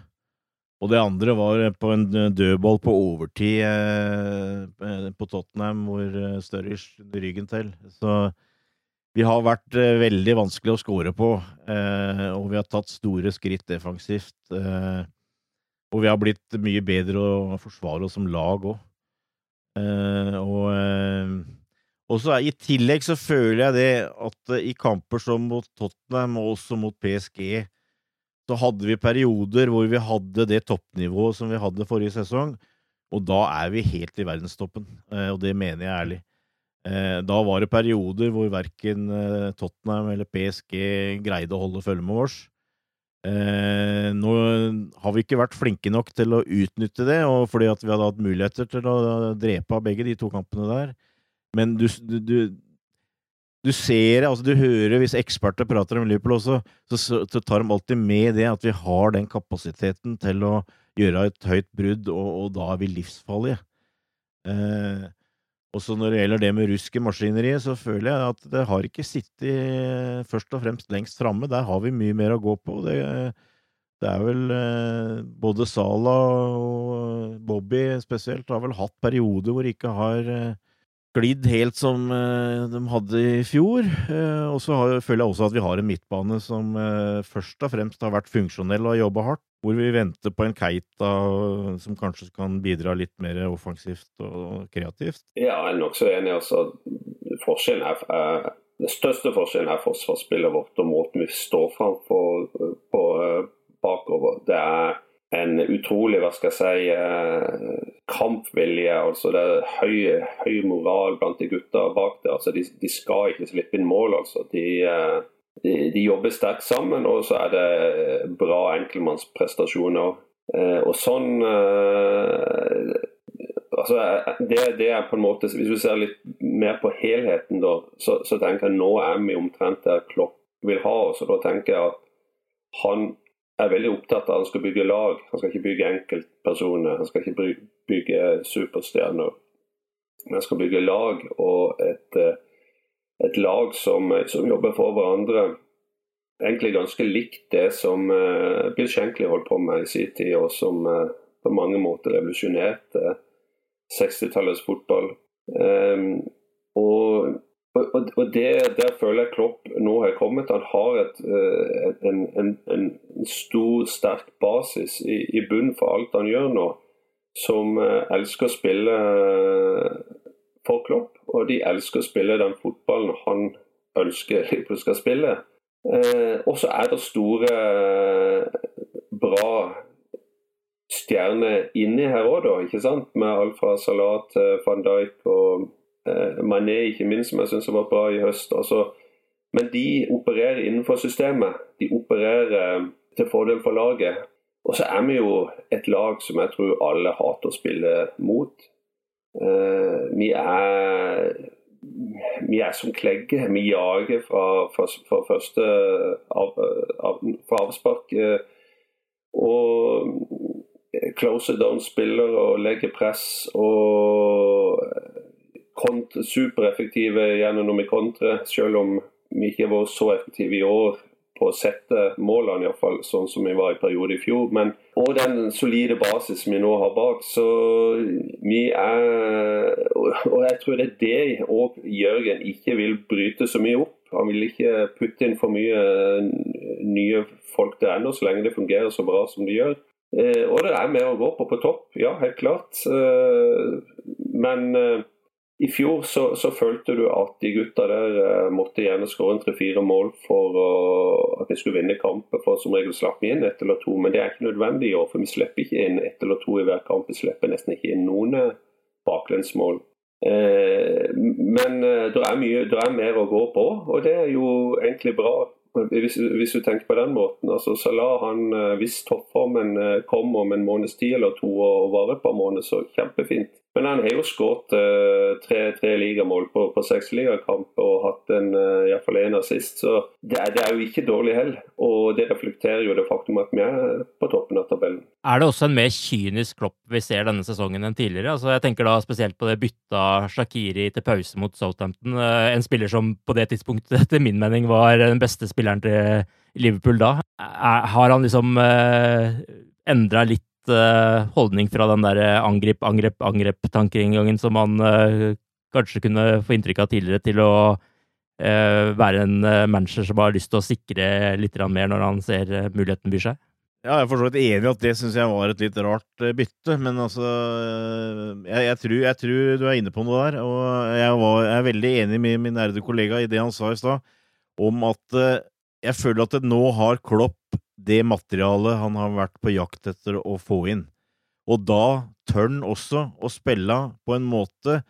og det andre var på en dødball på overtid eh, på Tottenham, hvor eh, Sturridge under ryggen til. Så vi har vært eh, veldig vanskelig å score på, eh, og vi har tatt store skritt defensivt. Eh, og vi har blitt mye bedre å forsvare oss som lag òg. og så I tillegg så føler jeg det at i kamper som mot Tottenham og også mot PSG, så hadde vi perioder hvor vi hadde det toppnivået som vi hadde forrige sesong, og da er vi helt i verdenstoppen, eh, og det mener jeg ærlig. Eh, da var det perioder hvor verken eh, Tottenham eller PSG greide å holde følge med oss. Nå har vi ikke vært flinke nok til å utnytte det, og fordi at vi hadde hatt muligheter til å drepe av begge de to kampene der. Men du, du, du ser det, altså du hører hvis eksperter prater om Liverpool også, så, så, tar de alltid med det at vi har den kapasiteten til å gjøre et høyt brudd, og, og da er vi livsfarlige. Eh, også når det gjelder det med rusk i maskineriet, så føler jeg at det har ikke sittet først og fremst lengst framme. Der har vi mye mer å gå på. Det, det er vel eh, Både Sala og Bobby spesielt har vel hatt perioder hvor de ikke har eh, glidd helt som uh, de hadde i fjor. Uh, og så føler jeg også at vi har en midtbane som uh, først og fremst har vært funksjonell og jobba hardt. Hvor vi venter på en Keita som kanskje kan bidra litt mer offensivt og kreativt. Ja, jeg er nokså enig. Altså, forskjellen er, er, den største forskjellen er forsvarsspillet vårt og måten vi står fram på bakover. Det er en utrolig hva skal jeg si, eh, kampvilje. altså Det er høy, høy moral blant de gutta bak der. altså de, de, skal ikke slippe inn mål. altså de, eh, de, de jobber sterkt sammen, og så er det bra enkeltmannsprestasjoner. Eh, og sånn altså det, det, er på en måte, Hvis vi ser litt mer på helheten, da, så, så tenker jeg nå er vi omtrent der Klopp vil ha oss. og Da tenker jeg at han er veldig opptatt av at han skal bygge lag. Han skal ikke bygge enkeltpersoner. Han skal ikke bygge superstjerner. Men han skal bygge lag, og et, eh, et lag som, som, jobber for hverandre. Egentlig ganske likt det som uh, Bill Shankly holdt på med i sin tid, og som på mange måter revolusjonerte 60-tallets fotball. Um, og og, og det, Der føler jeg Klopp nå har kommet. Han har et, eh, en, en, en, stor, sterk basis i, i bunnen for alt han gjør nå, som eh, elsker å spille eh, for Klopp. Og de elsker å spille den fotballen han ønsker de skal spille. og så er det store, bra stjerner inni her òg, Med alt fra Salat van Dijk og Mané ikke minst, som jeg syns var bra i høst. Altså, men de opererer innenfor systemet. De opererer eh, til fordel for laget. Og så er vi jo et lag som jeg tror alle hater å spille mot. Uh, vi er vi er som klegge. Vi jager fra, fra, fra første fra avspark. Og closer down spiller og legger press. Og supereffektive gjennom når vi selv om vi ikke har vært så effektive i år på å sette målene, iallfall sånn som vi var i periode i fjor. Men, og den solide basis vi nå har bak. Så vi er Og jeg tror det er det og Jørgen ikke vil bryte så mye opp. Han vil ikke putte inn for mye nye folk der ennå, så lenge det fungerer så bra som det gjør. Eh, og det er mer å gå på på topp, ja, helt klart. Eh, men eh, i fjor så, så, følte du at de gutta der eh, måtte gjerne skåre tre-fire mål for å, at de skulle vinne kamper. For som regel slapp vi inn ett eller to, men det er ikke nødvendig i år. For vi slipper ikke inn ett eller to i hver kamp. Vi slipper nesten ikke inn noen eh, baklengsmål. Eh, men eh, det er, mye, det er mer å gå på, og det er jo egentlig bra. Hvis, hvis, du tenker på den måten. altså Salah, han, eh, Hvis toppformen kommer om en måneds tid eller to og varer et par måneder, så kjempefint. Men han har jo skåret uh, tre, tre ligamål på, på seks ligakamper og hatt en uh, iallfall én assist. Så det er, det er, jo ikke dårlig hell. Og det reflekterer jo det faktum at vi er på toppen av tabellen. Er det også en mer kynisk Klopp vi ser denne sesongen enn tidligere? Altså, jeg tenker da spesielt på det bytta Shakiri til pause mot Southampton. Uh, en spiller som på det tidspunktet, <laughs> etter min mening, var den beste spilleren til Liverpool da. Er, har han liksom uh, endra litt holdning fra den der angrip, angrep, angrep-tankeinngangen som man uh, kanskje kunne få inntrykk av tidligere, til å være en manager som har lyst til å sikre litt mer når han ser muligheten byr seg? Ja, jeg er for så vidt enig i at det syns jeg var et litt rart bytte, men altså jeg, jeg, tror, jeg, tror, du er inne på noe der. Og jeg, var, jeg er veldig enig med min ærede kollega i det han sa i stad, om at jeg føler at det nå har Klopp det materialet han har vært på jakt etter å få inn. Og da tør han også å spille på en måte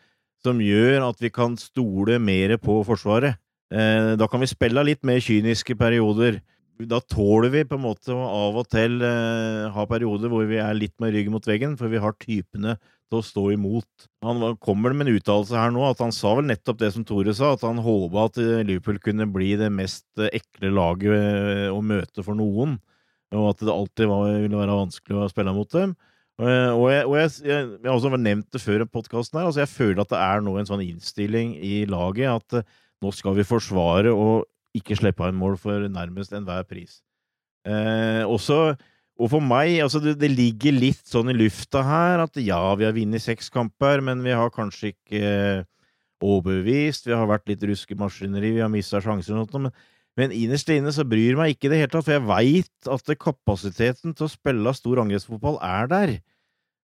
som gjør at vi kan stole mer på Forsvaret. Eh, da kan vi spille litt mer kyniske perioder. Da tåler vi på en måte å av og til eh, ha perioder hvor vi er litt med ryggen mot veggen, for vi har typene til å stå imot. Han kommer med en uttalelse her nå, at han sa vel nettopp det som Tore sa, at han håpa at Liverpool kunne bli det mest ekle laget eh, å møte for noen og at det alltid var, ville være vanskelig å spille mot dem. Og jeg, og jeg, jeg, jeg har også nevnt det før i podkasten her, altså jeg føler at det er nå en sånn innstilling i laget at nå skal vi forsvare og ikke slippe inn mål for nærmest enhver pris. Eh, også, og for meg, altså det, det, ligger litt sånn i lufta her at ja, vi har vunnet seks kamper, men vi har kanskje ikke eh, overbevist, vi har vært litt ruskemaskineri, vi har mista sjanser og noe, men men innerst inne så bryr meg ikke det hele tatt, for jeg veit at kapasiteten til å spille stor angrepsfotball er der.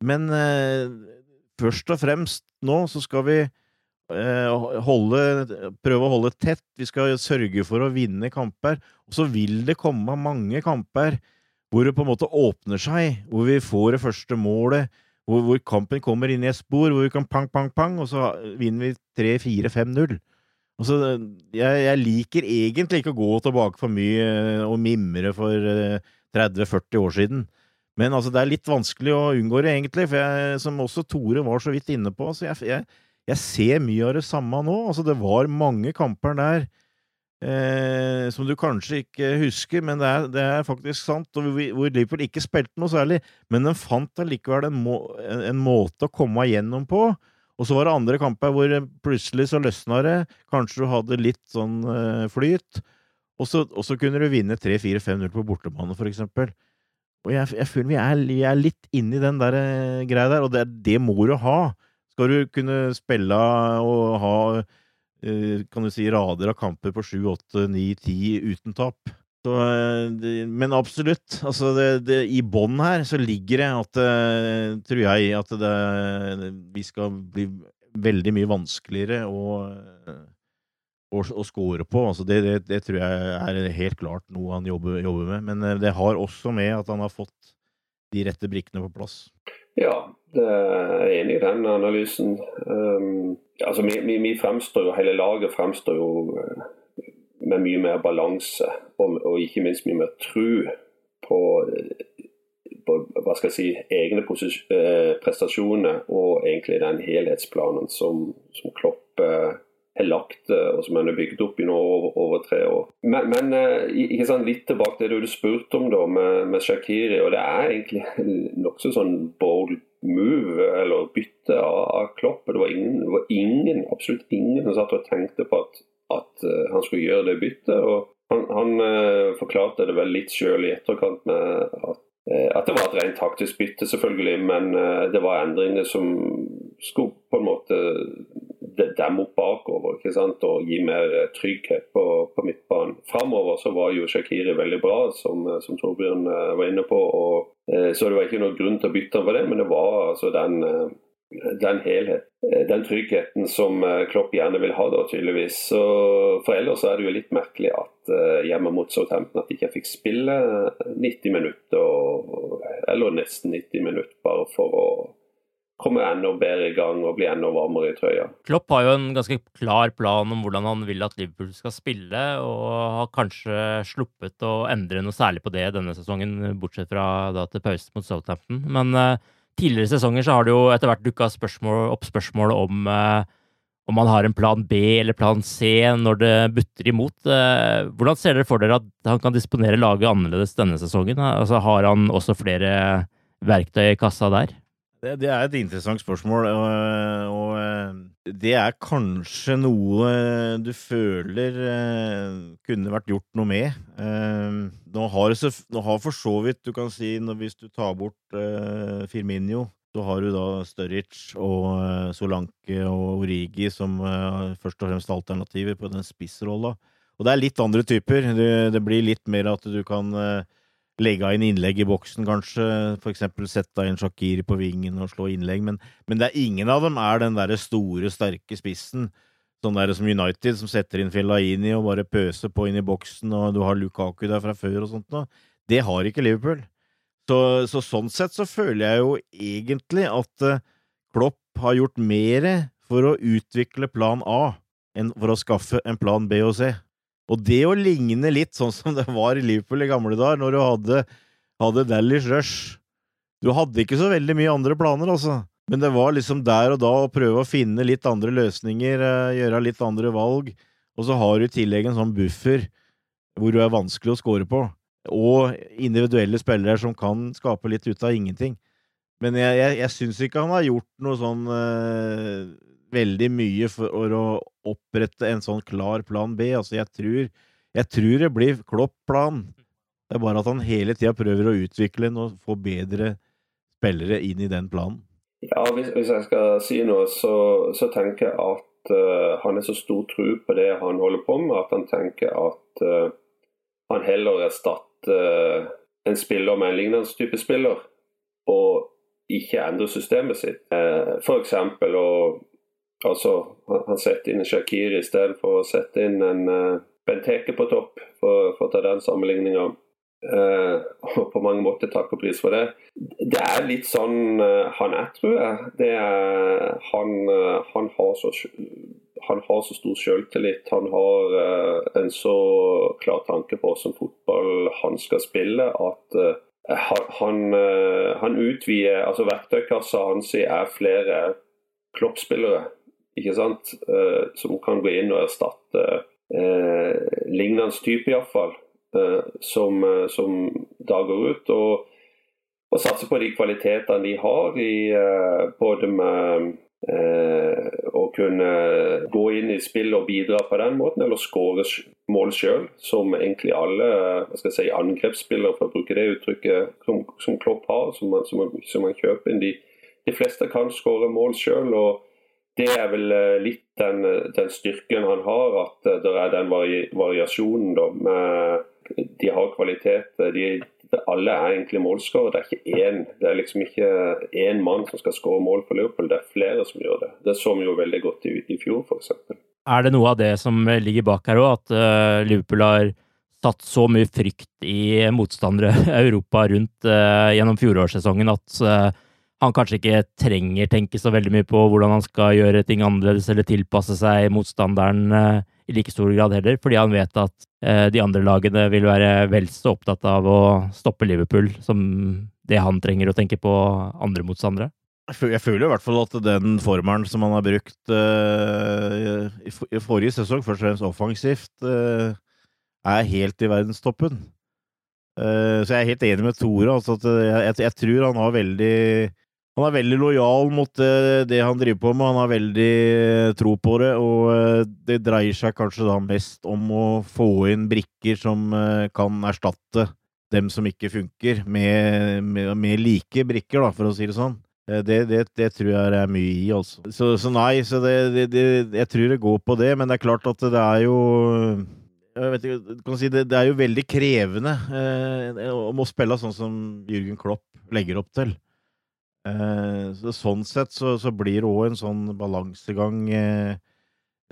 Men eh, først og fremst nå så skal vi holde, prøve å holde tett. Vi skal sørge for å vinne kamper. Og så vil det komme mange kamper hvor det på en måte åpner seg, hvor vi får det første målet, hvor, hvor kampen kommer inn i et spor, hvor vi kan pang, pang, pang, og så vinner vi 3-4-5-0. Altså, jeg, jeg, liker egentlig ikke å gå tilbake for mye eh, og mimre for 30-40 eh, år siden. Men altså, det er litt vanskelig å unngå det, egentlig. For jeg, som også Tore var så vidt inne på, så jeg, jeg, ser mye av det samme nå. Altså, det var mange kamper der eh, som du kanskje ikke husker, men det er, det er faktisk sant. Og hvor Liverpool ikke spilte noe særlig, men den fant allikevel en, må, en, en måte å komme igjennom på. Og så var det andre kamper hvor plutselig så løsna det. Kanskje du hadde litt sånn eh, flyt. Og så, og så, kunne du vinne 3-4-5-0 på bortebane, for eksempel. Og jeg, jeg føler vi er, vi er litt inne i den der uh, greia der, og det, det, må du ha. Skal du kunne spille og ha uh, kan du si, rader av kamper på 7, 8, 9, 10 uten tap, så, eh, men absolutt. Altså det, det, I bånn her så ligger det at eh, Tror jeg at det, vi skal bli veldig mye vanskeligere å, å, å score på. Altså det, det, tror jeg er helt klart noe han jobber, jobber, med. Men eh, det har også med at han har fått de rette brikkene på plass. Ja, det er enig i den analysen. Um, altså, vi, vi, vi, fremstår jo, Hele laget fremstår jo med mye mer balanse og, og, ikke minst mye mer tru på, på hva skal jeg si, egne eh, prestasjoner og egentlig den helhetsplanen som, som Klopp eh, har lagt eh, og som han har bygd opp i nå over, over tre år. Men, men ikke sant, litt tilbake til det du spurte om da med, med Shakiri, og det er egentlig <laughs> nokså sånn bold move, eller bytte av, av Klopp. Det var, ingen, det var ingen, absolutt ingen som satt og tenkte på at at uh, han skulle gjøre det byttet. og Han, han uh, forklarte det vel litt sjøl i etterkant med at, uh, at, det var et rent taktisk bytte, selvfølgelig, men det var endringer som skulle på en måte demme opp bakover ikke sant? og gi mer trygghet på, på midtbanen. Framover så var jo Shakiri veldig bra, som, som Torbjørn var inne på. og så det var ikke noen grunn til å bytte ham for det, men det var altså den den helhet, eh, den tryggheten som eh, Klopp gjerne vil ha, da, tydeligvis. Så For ellers er det jo litt merkelig at hjemme mot Southampton at de ikke fikk spille 90 minutter, eller nesten 90 minutter, bare for å komme enda bedre i gang og blir enda varmere i trøya. Klopp har jo en ganske klar plan om hvordan han vil at Liverpool skal spille, og har kanskje sluppet å endre noe særlig på det denne sesongen, bortsett fra da til pause mot Southampton. Men uh, tidligere sesonger så har det jo etter hvert dukka opp spørsmål om uh, om man har en plan B eller plan C når det butter imot. Eh, hvordan ser dere for dere at han kan disponere laget annerledes denne sesongen? Altså, har han også flere verktøy i kassa der? Det, det er et interessant spørsmål, og, og, eh, det er kanskje noe du føler eh, kunne vært gjort noe med. Nå har, nå har for så vidt, du kan si, hvis du tar bort Firminio så har du da Sturridge og eh, Solanke og Origi som uh, først og fremst alternativer på den spissrolla. Og det er litt andre typer. Det, blir litt mer at du kan uh, legge inn innlegg i boksen, kanskje. For eksempel sette inn Shakiri på vingen og slå innlegg. Men, men det er ingen av dem er den derre store, sterke spissen. Sånn der som United, som setter inn Fellaini og bare pøser på inn i boksen, og du har Lukaku der fra før og sånt noe. Det har ikke Liverpool. Så, så, sånn sett så føler jeg jo egentlig at uh, Klopp har gjort mer for å utvikle plan A enn for å skaffe en plan B og C. Og det å ligne litt sånn som det var i Liverpool i gamle dager, når du hadde, hadde Dallish Rush Du hadde ikke så veldig mye andre planer, altså. Men det var liksom der og da å prøve å finne litt andre løsninger, uh, gjøre litt andre valg. Og så har du i tillegg en sånn buffer hvor du er vanskelig å score på og individuelle spillere som kan skape litt ut av ingenting. Men jeg, jeg, jeg syns ikke han har gjort noe sånn uh, veldig mye for å opprette en sånn klar plan B. Altså, jeg tror, jeg tror det blir Klopp-plan. Det er bare at han hele tida prøver å utvikle den og få bedre spillere inn i den planen. Ja, hvis, hvis jeg skal si noe, så, så tenker jeg at uh, han er så stor tro på det han holder på med, at han tenker at uh, han heller erstatter uh, en spiller med en lignende type spiller, og ikke endre systemet sitt. Uh, F.eks. å altså, han setter inn en stedet for å sette inn en uh, Benteke på topp, for, for å ta den sammenligninga. Uh, og på mange måter takk og pris for det. Det er litt sånn uh, han er, tror jeg. Er, han, uh, han har så han har så stor selvtillit. Han har en så klar tanke på hvordan fotball han skal spille, at han, han, utvider altså Verktøykassa hans er flere kloppspillere ikke sant? som kan gå inn og erstatte lignende type, iallfall, eh, som, som da går ut. og og satse på de kvalitetene de har, i, både med Eh, å kunne gå inn i spill og bidra på den måten, eller skåre mål sjøl, som egentlig alle hva skal jeg si, angrepsspillere, for å bruke det uttrykket, som, som Klopp har, som man, som man, som man kjøper inn. De, de, fleste kan skåre mål sjøl. Det er vel eh, litt den, den, styrken han har, at eh, det er den vari, variasjonen. Da, med, de har kvalitet. De, alle er egentlig målskårere. Det er ikke én det er liksom ikke én mann som skal skåre mål for Liverpool, det er flere som gjør det. Det så vi jo veldig godt i, i fjor, f.eks. Er det noe av det som ligger bak her òg, at uh, Liverpool har satt så mye frykt i motstandere <laughs> Europa rundt uh, gjennom fjorårssesongen at uh, han kanskje ikke trenger tenke så veldig mye på hvordan han skal gjøre ting annerledes eller tilpasse seg motstanderen i like stor grad heller, fordi han vet at Eh, de andre lagene vil være vel så opptatt av å stoppe Liverpool som det han trenger å tenke på andre motstandere? Jeg føler i hvert fall at den formelen som han har brukt uh, i forrige sesong, først og fremst offensivt, uh, er helt i verdenstoppen. Så jeg er helt enig med Tore. Altså jeg, jeg, jeg, tror han har veldig han er veldig lojal mot det, det, han driver på med. Han har veldig eh, tro på det, og eh, det dreier seg kanskje da mest om å få inn brikker som eh, kan erstatte dem som ikke funker, med, med, med like brikker, da, for å si det sånn. Det, det, det, tror jeg er mye i, altså. Så, så nei, så det, jeg tror det går på det, men det er klart at det er jo jeg vet ikke, si det, er jo veldig krevende eh, å spille sånn som Jürgen Klopp legger opp til. Eh, så sånn sett så, så blir det òg en sånn balansegang eh,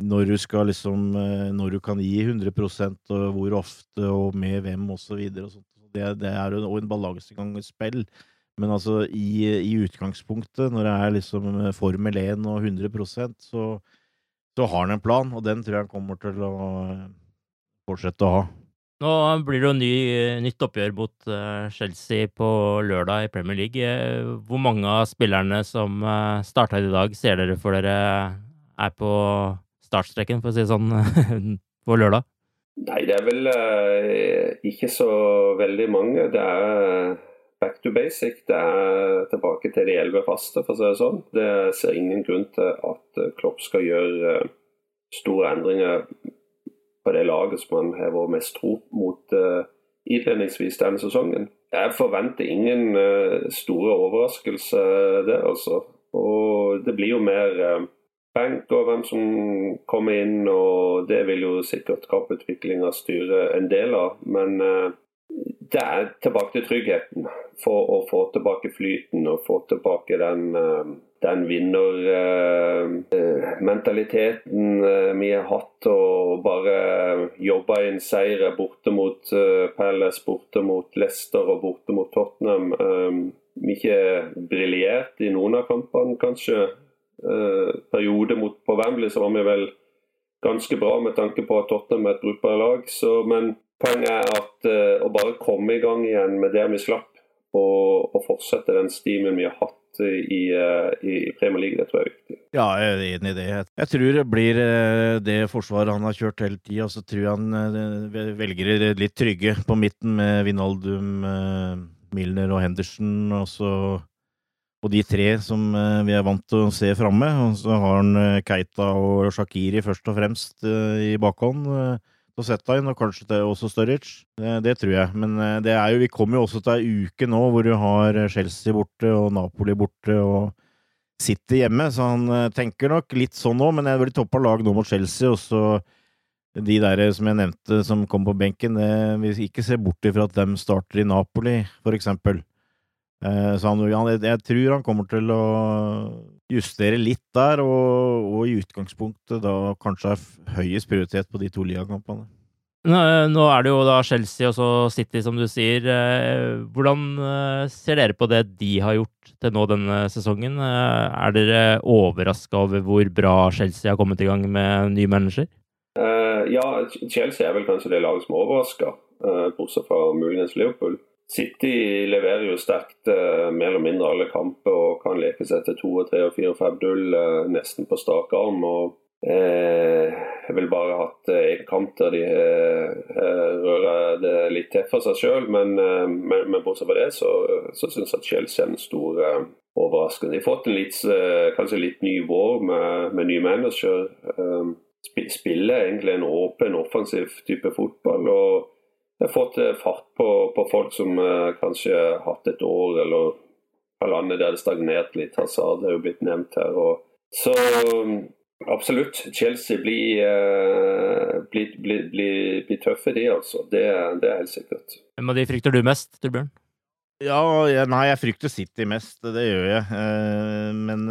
når du skal liksom eh, Når du kan gi 100% og hvor ofte og med hvem og så videre. Det, det er jo en balansegang i spill. Men altså, i, i, utgangspunktet, når det er liksom Formel 1 og 100% så, så har han en plan, og den tror jeg han kommer til å fortsette å ha. Nå blir det jo ny, nytt oppgjør mot uh, Chelsea på lørdag i Premier League. Eh, hvor mange av spillerne som uh, starta i dag, ser dere for dere er på startstreken, for å si det sånn, <laughs> på lørdag? Nei, det er vel ikke så veldig mange. Det er back to basic. Det er tilbake til de elleve faste, for å si det sånn. Det ser ingen grunn til at Klopp skal gjøre store endringer på det laget som han har vært mest tro mot uh, innledningsvis denne sesongen. Jeg forventer ingen uh, store overraskelser der, altså. Og det blir jo mer uh, bank og hvem som kommer inn, og det vil jo sikkert kapputviklinga styre en del av. Men det er tilbake til tryggheten for å få tilbake flyten og få tilbake den, eh, den vinnermentaliteten eh, vi har hatt og bare jobba inn seire borte mot eh, Palace, borte mot Leicester og borte mot Tottenham. Vi ikke briljert i noen av kampene, kanskje. Periode mot, på Wembley så var vi vel ganske bra med tanke på at Tottenham er et brukbart lag. Så, men Poenget er at å bare komme i gang igjen med det vi slapp, og, og fortsette den stimen vi har hatt i, uh, i, Premier League, det tror jeg er viktig. Ja, jeg er enig i det. Jeg tror det blir uh, det forsvaret han har kjørt hele tida. Så tror jeg han velger litt trygge på midten med Vinaldum, Milner og Henderson. Og så og de tre som vi er vant til å se framme. Og så har han Keita og Shakiri først og fremst i bakhånd å sette inn, og kanskje til også Sturridge. Det, det, tror jeg. Men eh, det er jo, vi kommer jo også til ei uke nå hvor du har Chelsea borte og Napoli borte og City hjemme, så han eh, tenker nok litt sånn nå, men jeg blir toppa lag nå mot Chelsea, og så de der som jeg nevnte som kom på benken, det, vi ikke se bort ifra at de starter i Napoli, for eksempel. Eh, så han, jeg tror han kommer til å justere litt der, og, og i utgangspunktet da kanskje er høyest prioritet på de to ligakampene. Nå er det jo da Chelsea og så City, som du sier. Eh, hvordan eh, ser dere på det de har gjort til nå denne sesongen? Er dere overraska over hvor bra Chelsea har kommet i gang med ny manager? ja, Chelsea er vel kanskje det laget som er overraska, bortsett fra muligens Liverpool. City leverer jo sterkt eh, mer eller mindre alle kamper og kan leke seg til 2, 3, 4, 5-0 eh, nesten på strak arm. og eh, Jeg vil bare hatt eh, en kamp der de eh, eh, rører det litt til for seg sjøl, men, men, men, bortsett fra det så, så syns jeg at Chelsea er en stor overraskelse. De har fått en litt, kanskje litt ny vår med, med ny manager. Spiller egentlig en åpen, offensiv type fotball. og fått eh, fart på, på folk som uh, kanskje har hatt et år eller halvannet der det stagnerte litt. Hazard er jo blitt nevnt her. Og, så um, absolutt. Chelsea blir, uh, blir, blir, blir, blir, tøffe, de altså. Det, det, er helt sikkert. Hvem av de frykter du mest, Torbjørn? Ja, jeg, nei, jeg frykter City mest. Det gjør jeg. Uh, men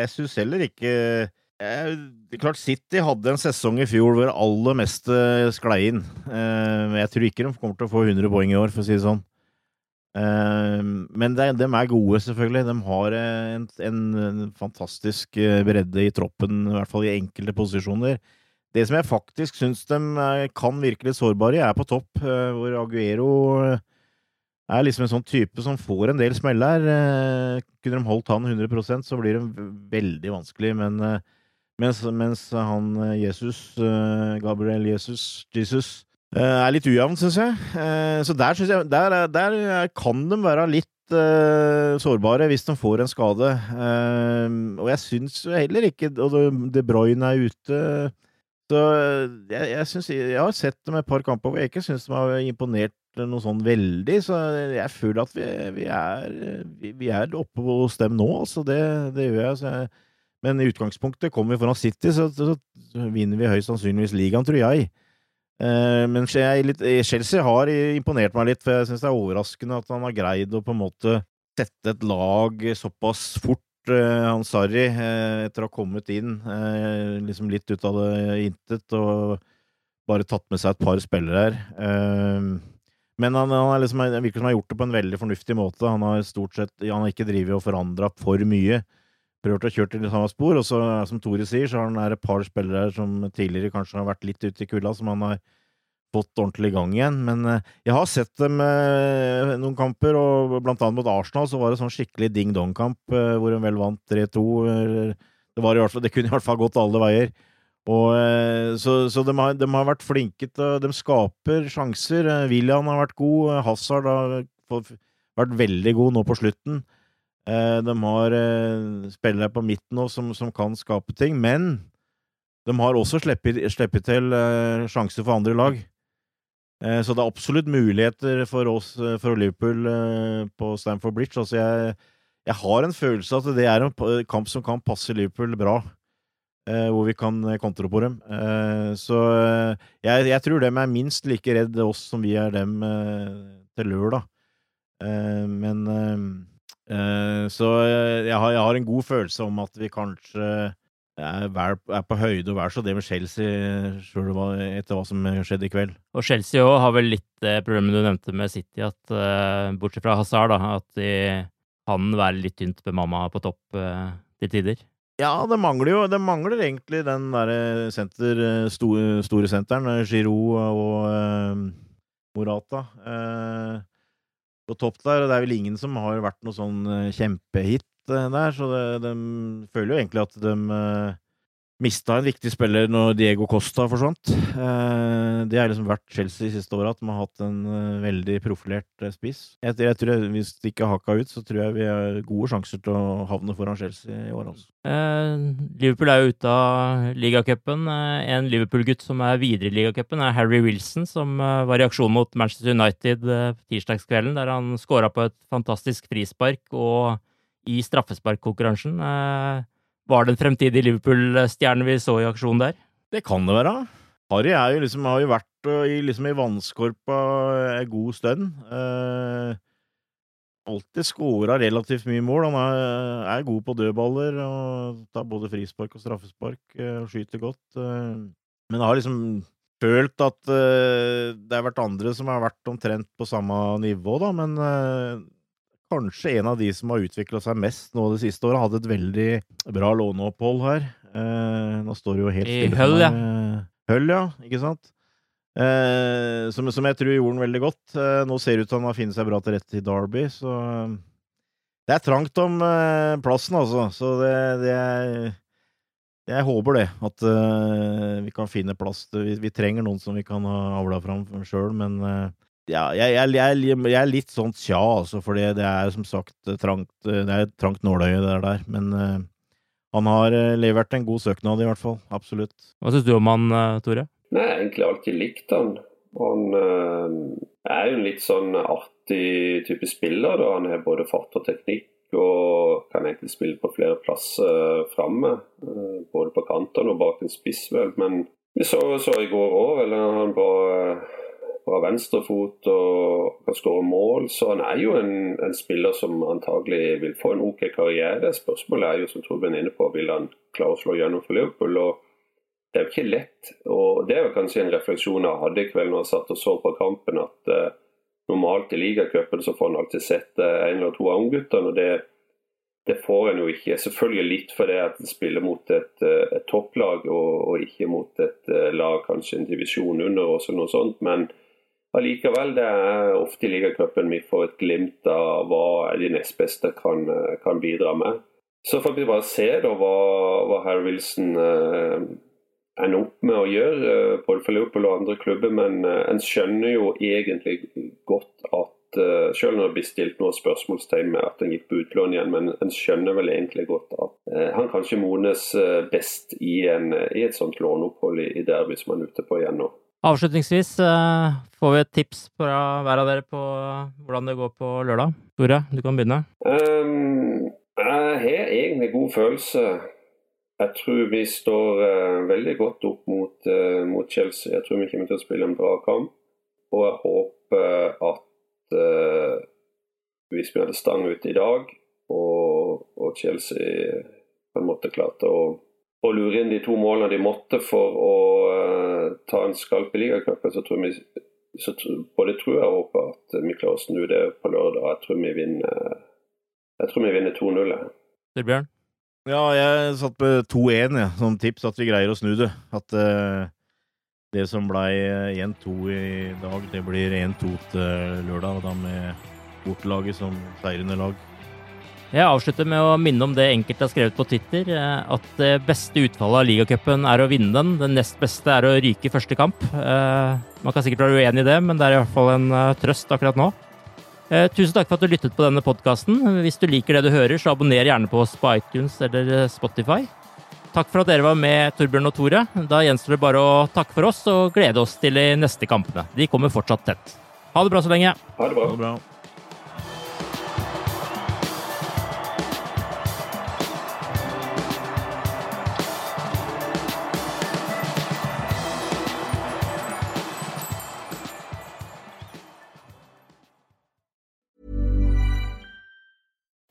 jeg syns heller ikke Eh, klart City hadde en sesong i fjor hvor aller meste sklei inn. Eh, jeg tror ikke de kommer til å få 100 poeng i år, for å si det sånn. Eh, men de, er gode, selvfølgelig. De har en, en, fantastisk eh, bredde i troppen, i hvert fall i enkelte posisjoner. Det som jeg faktisk syns de eh, kan virke litt sårbare i, er på topp, eh, hvor Aguero er liksom en sånn type som får en del smell her. Kunne de holdt han 100% så blir det veldig vanskelig, men mens, mens han eh, Jesus, eh, Gabriel Jesus, Jesus eh, er litt ujevn, syns jeg. Så der, synes jeg der, der, kan de være litt sårbare hvis de får en skade. Og jeg syns heller ikke Og De Bruyne er ute. Så jeg, jeg, synes, jeg har sett dem et par kamper hvor jeg ikke syns de har imponert noe sånn veldig. Så jeg føler at vi, vi er, vi, vi er oppe hos dem nå, altså. Det, det gjør jeg. Så jeg men i utgangspunktet kommer vi foran City, så, så, så vinner vi høyst sannsynligvis ligaen, tror jeg. Eh, men Chelsea har imponert meg litt, for jeg syns det er overraskende at han har greid å på en måte sette et lag såpass fort. Eh, han Sarri, eh, etter å ha kommet inn eh, liksom litt ut av det intet, og bare tatt med seg et par spillere her. Eh, men han, han liksom, virker som han har gjort det på en veldig fornuftig måte. Han har stort sett han har ikke drevet og forandra for mye prøvd å kjøre det samme spor. Og så, som Tore sier, så har han et par spillere som tidligere kanskje har vært litt ute i kulda, som han har fått ordentlig i gang igjen. Men eh, jeg har sett dem eh, noen kamper, og blant annet mot Arsenal så var det sånn skikkelig ding-dong-kamp eh, hvor hun vel vant 3-2. Det, i det kunne i hvert fall gått alle veier. Og, så så de, har, de har vært flinke til De skaper sjanser. William har vært god. Hazard har vært veldig god nå på slutten. Eh, De har eh, spillere på midten nå som, som kan skape ting, men de har også sluppet til eh, sjanser for andre lag. Så det er absolutt muligheter for oss, for Liverpool, på Stamford Bridge. Altså jeg, jeg har en følelse at det er en kamp som kan passe Liverpool bra. Hvor vi kan kontre på dem. Så jeg, jeg tror dem er minst like redd oss som vi er dem til lørdag. Men Så eh, jeg har, jeg har en god følelse om at vi kanskje er, er på høyde og vær så det med Chelsea sjøl etter hva som skjedde i kveld. Og Chelsea òg har vel litt det problemet du nevnte med City, at eh, bortsett fra Hazard, da, at de kan være litt tynt bemamma på topp eh, til tider. Ja, det mangler jo Det mangler egentlig den derre senter, store, senteren, eh, Giroud og eh, Morata. Eh, på topp der, det er vel ingen som har vært noe sånn eh, kjempehit eh, der, så det, de føler jo egentlig at de eh, mista en viktig spiller når Diego Costa forsvant. Eh, det har liksom vært Chelsea de siste åra, at de har hatt en eh, veldig profilert eh, spiss. Jeg, jeg tror jeg, Hvis det ikke haka ut, så tror jeg vi har gode sjanser til å havne foran Chelsea i år. altså. Eh, Liverpool er jo ute av ligacupen. En Liverpool-gutt som er videre i ligacupen, er Harry Wilson, som var i aksjon mot Manchester United tirsdagskvelden, der han skåra på et fantastisk frispark og i straffesparkkonkurransen. Eh, var det en fremtidig Liverpool-stjerne vi så i aksjon der? Det kan det være. Harry jo liksom, har jo vært uh, i, liksom i vannskorpa en god stund. Eh, alltid scora relativt mye mål. Han er, er god på dødballer og tar både frispark og straffespark eh, og skyter godt. eh. men jeg har liksom følt at eh, det har vært andre som har vært omtrent på samme nivå, da, men kanskje en av de som har utvikla seg mest nå det siste året, hadde et veldig bra låneopphold her. Eh, nå står det jo helt stille I Høll, ja. Eh, ja. Ikke sant? Eh, som, som jeg tror gjorde den veldig godt. Eh, nå ser det ut til han har funnet seg bra til rette i Derby, så eh, Det er trangt om eh, plassen, altså. Så det, det er Jeg håper det. At uh, vi kan finne plass vi, vi trenger noen som vi kan ha avla fram sjøl, men eh, ja, jeg, jeg, jeg, jeg er litt sånn tja, altså, for det er som sagt trangt Det er et trangt nåløye, det der. Men uh, han har eh, levert en god søknad, i hvert fall. Absolutt. Hva syns du om han, eh, Tore? Nei, egentlig alltid likt han. Han eh, er jo en litt sånn artig type spiller. da. Han har både fart og teknikk og kan egentlig spille på flere plasser framme. eh, både på kantene og bak en spiss, vel. Men vi så, så i går òg, eller han var fra venstrefot og kan skåre mål. Så han er jo en, en spiller som antagelig vil få en OK karriere. Spørsmålet er jo, som Torbjørn er inne på, vil han klare å slå gjennom for Liverpool? og det er jo ikke lett. og Det er jo kanskje en refleksjon jeg hadde i kveld når jeg satt og så på kampen, at eh, normalt i ligacupen så får en alltid sett eh, en eller to av ungguttene. og det, det får en jo ikke. Selvfølgelig litt fordi at en spiller mot et, eh, et topplag og, og ikke mot et eh, lag kanskje en divisjon under oss eller noe sånt. men Allikevel, det er ofte i ligacupen vi får et glimt av hva de nest beste kan, kan bidra med. Så får vi bare se da hva, hva Harry Wilson eh, ender opp med å gjøre, eh, både for Liverpool og andre klubber. Men eh, en skjønner jo egentlig godt at eh, selv når det blir stilt noen spørsmålstegn med at han gikk på utlån igjen, men en skjønner vel egentlig godt at eh, han kanskje modnes eh, best i, en, i et sånt låneopphold i, i Derby som han er ute på igjen nå. Avslutningsvis eh, får vi et tips fra hver av dere på hvordan det går på lørdag. Tore, du kan begynne. Um, jeg har egentlig god følelse. Jeg tror vi står eh, veldig godt opp mot, mot Chelsea. Jeg tror vi kommer til å spille en bra kamp. Og jeg håper at uh, vi spiller stang ut i dag, og, og Chelsea på en måte klarte å, å lure inn de to målene de måtte for å uh, ta en skalp i ligacupen. Så tror vi så både tror jeg og håper at vi klarer å snu det på lørdag. Jeg tror vi vinner, jeg tror vi vinner 2-0. Bjørn? Ja, jeg satt på 2-1 ja, som tips, at vi greier å snu det. At uh, Det som ble 1-2 i dag, det blir 1-2 til lørdag, da med bortelaget som seirende lag. Jeg avslutter med å minne om det enkelte har skrevet på Twitter, eh, at det beste utfallet av ligacupen er å vinne den. Det nest beste er å ryke i første kamp. Eh, man kan sikkert være uenig i det, men det er i hvert fall en eh, trøst akkurat nå. Tusen takk for at du lyttet på denne podkasten. Hvis du liker det du hører, så abonner gjerne på oss på iTunes eller Spotify. Takk for at dere var med, Torbjørn og Tore. Da gjenstår det bare å takke for oss og glede oss til de neste kampene. De kommer fortsatt tett. Ha det bra så lenge. Ha det bra. Ha det bra.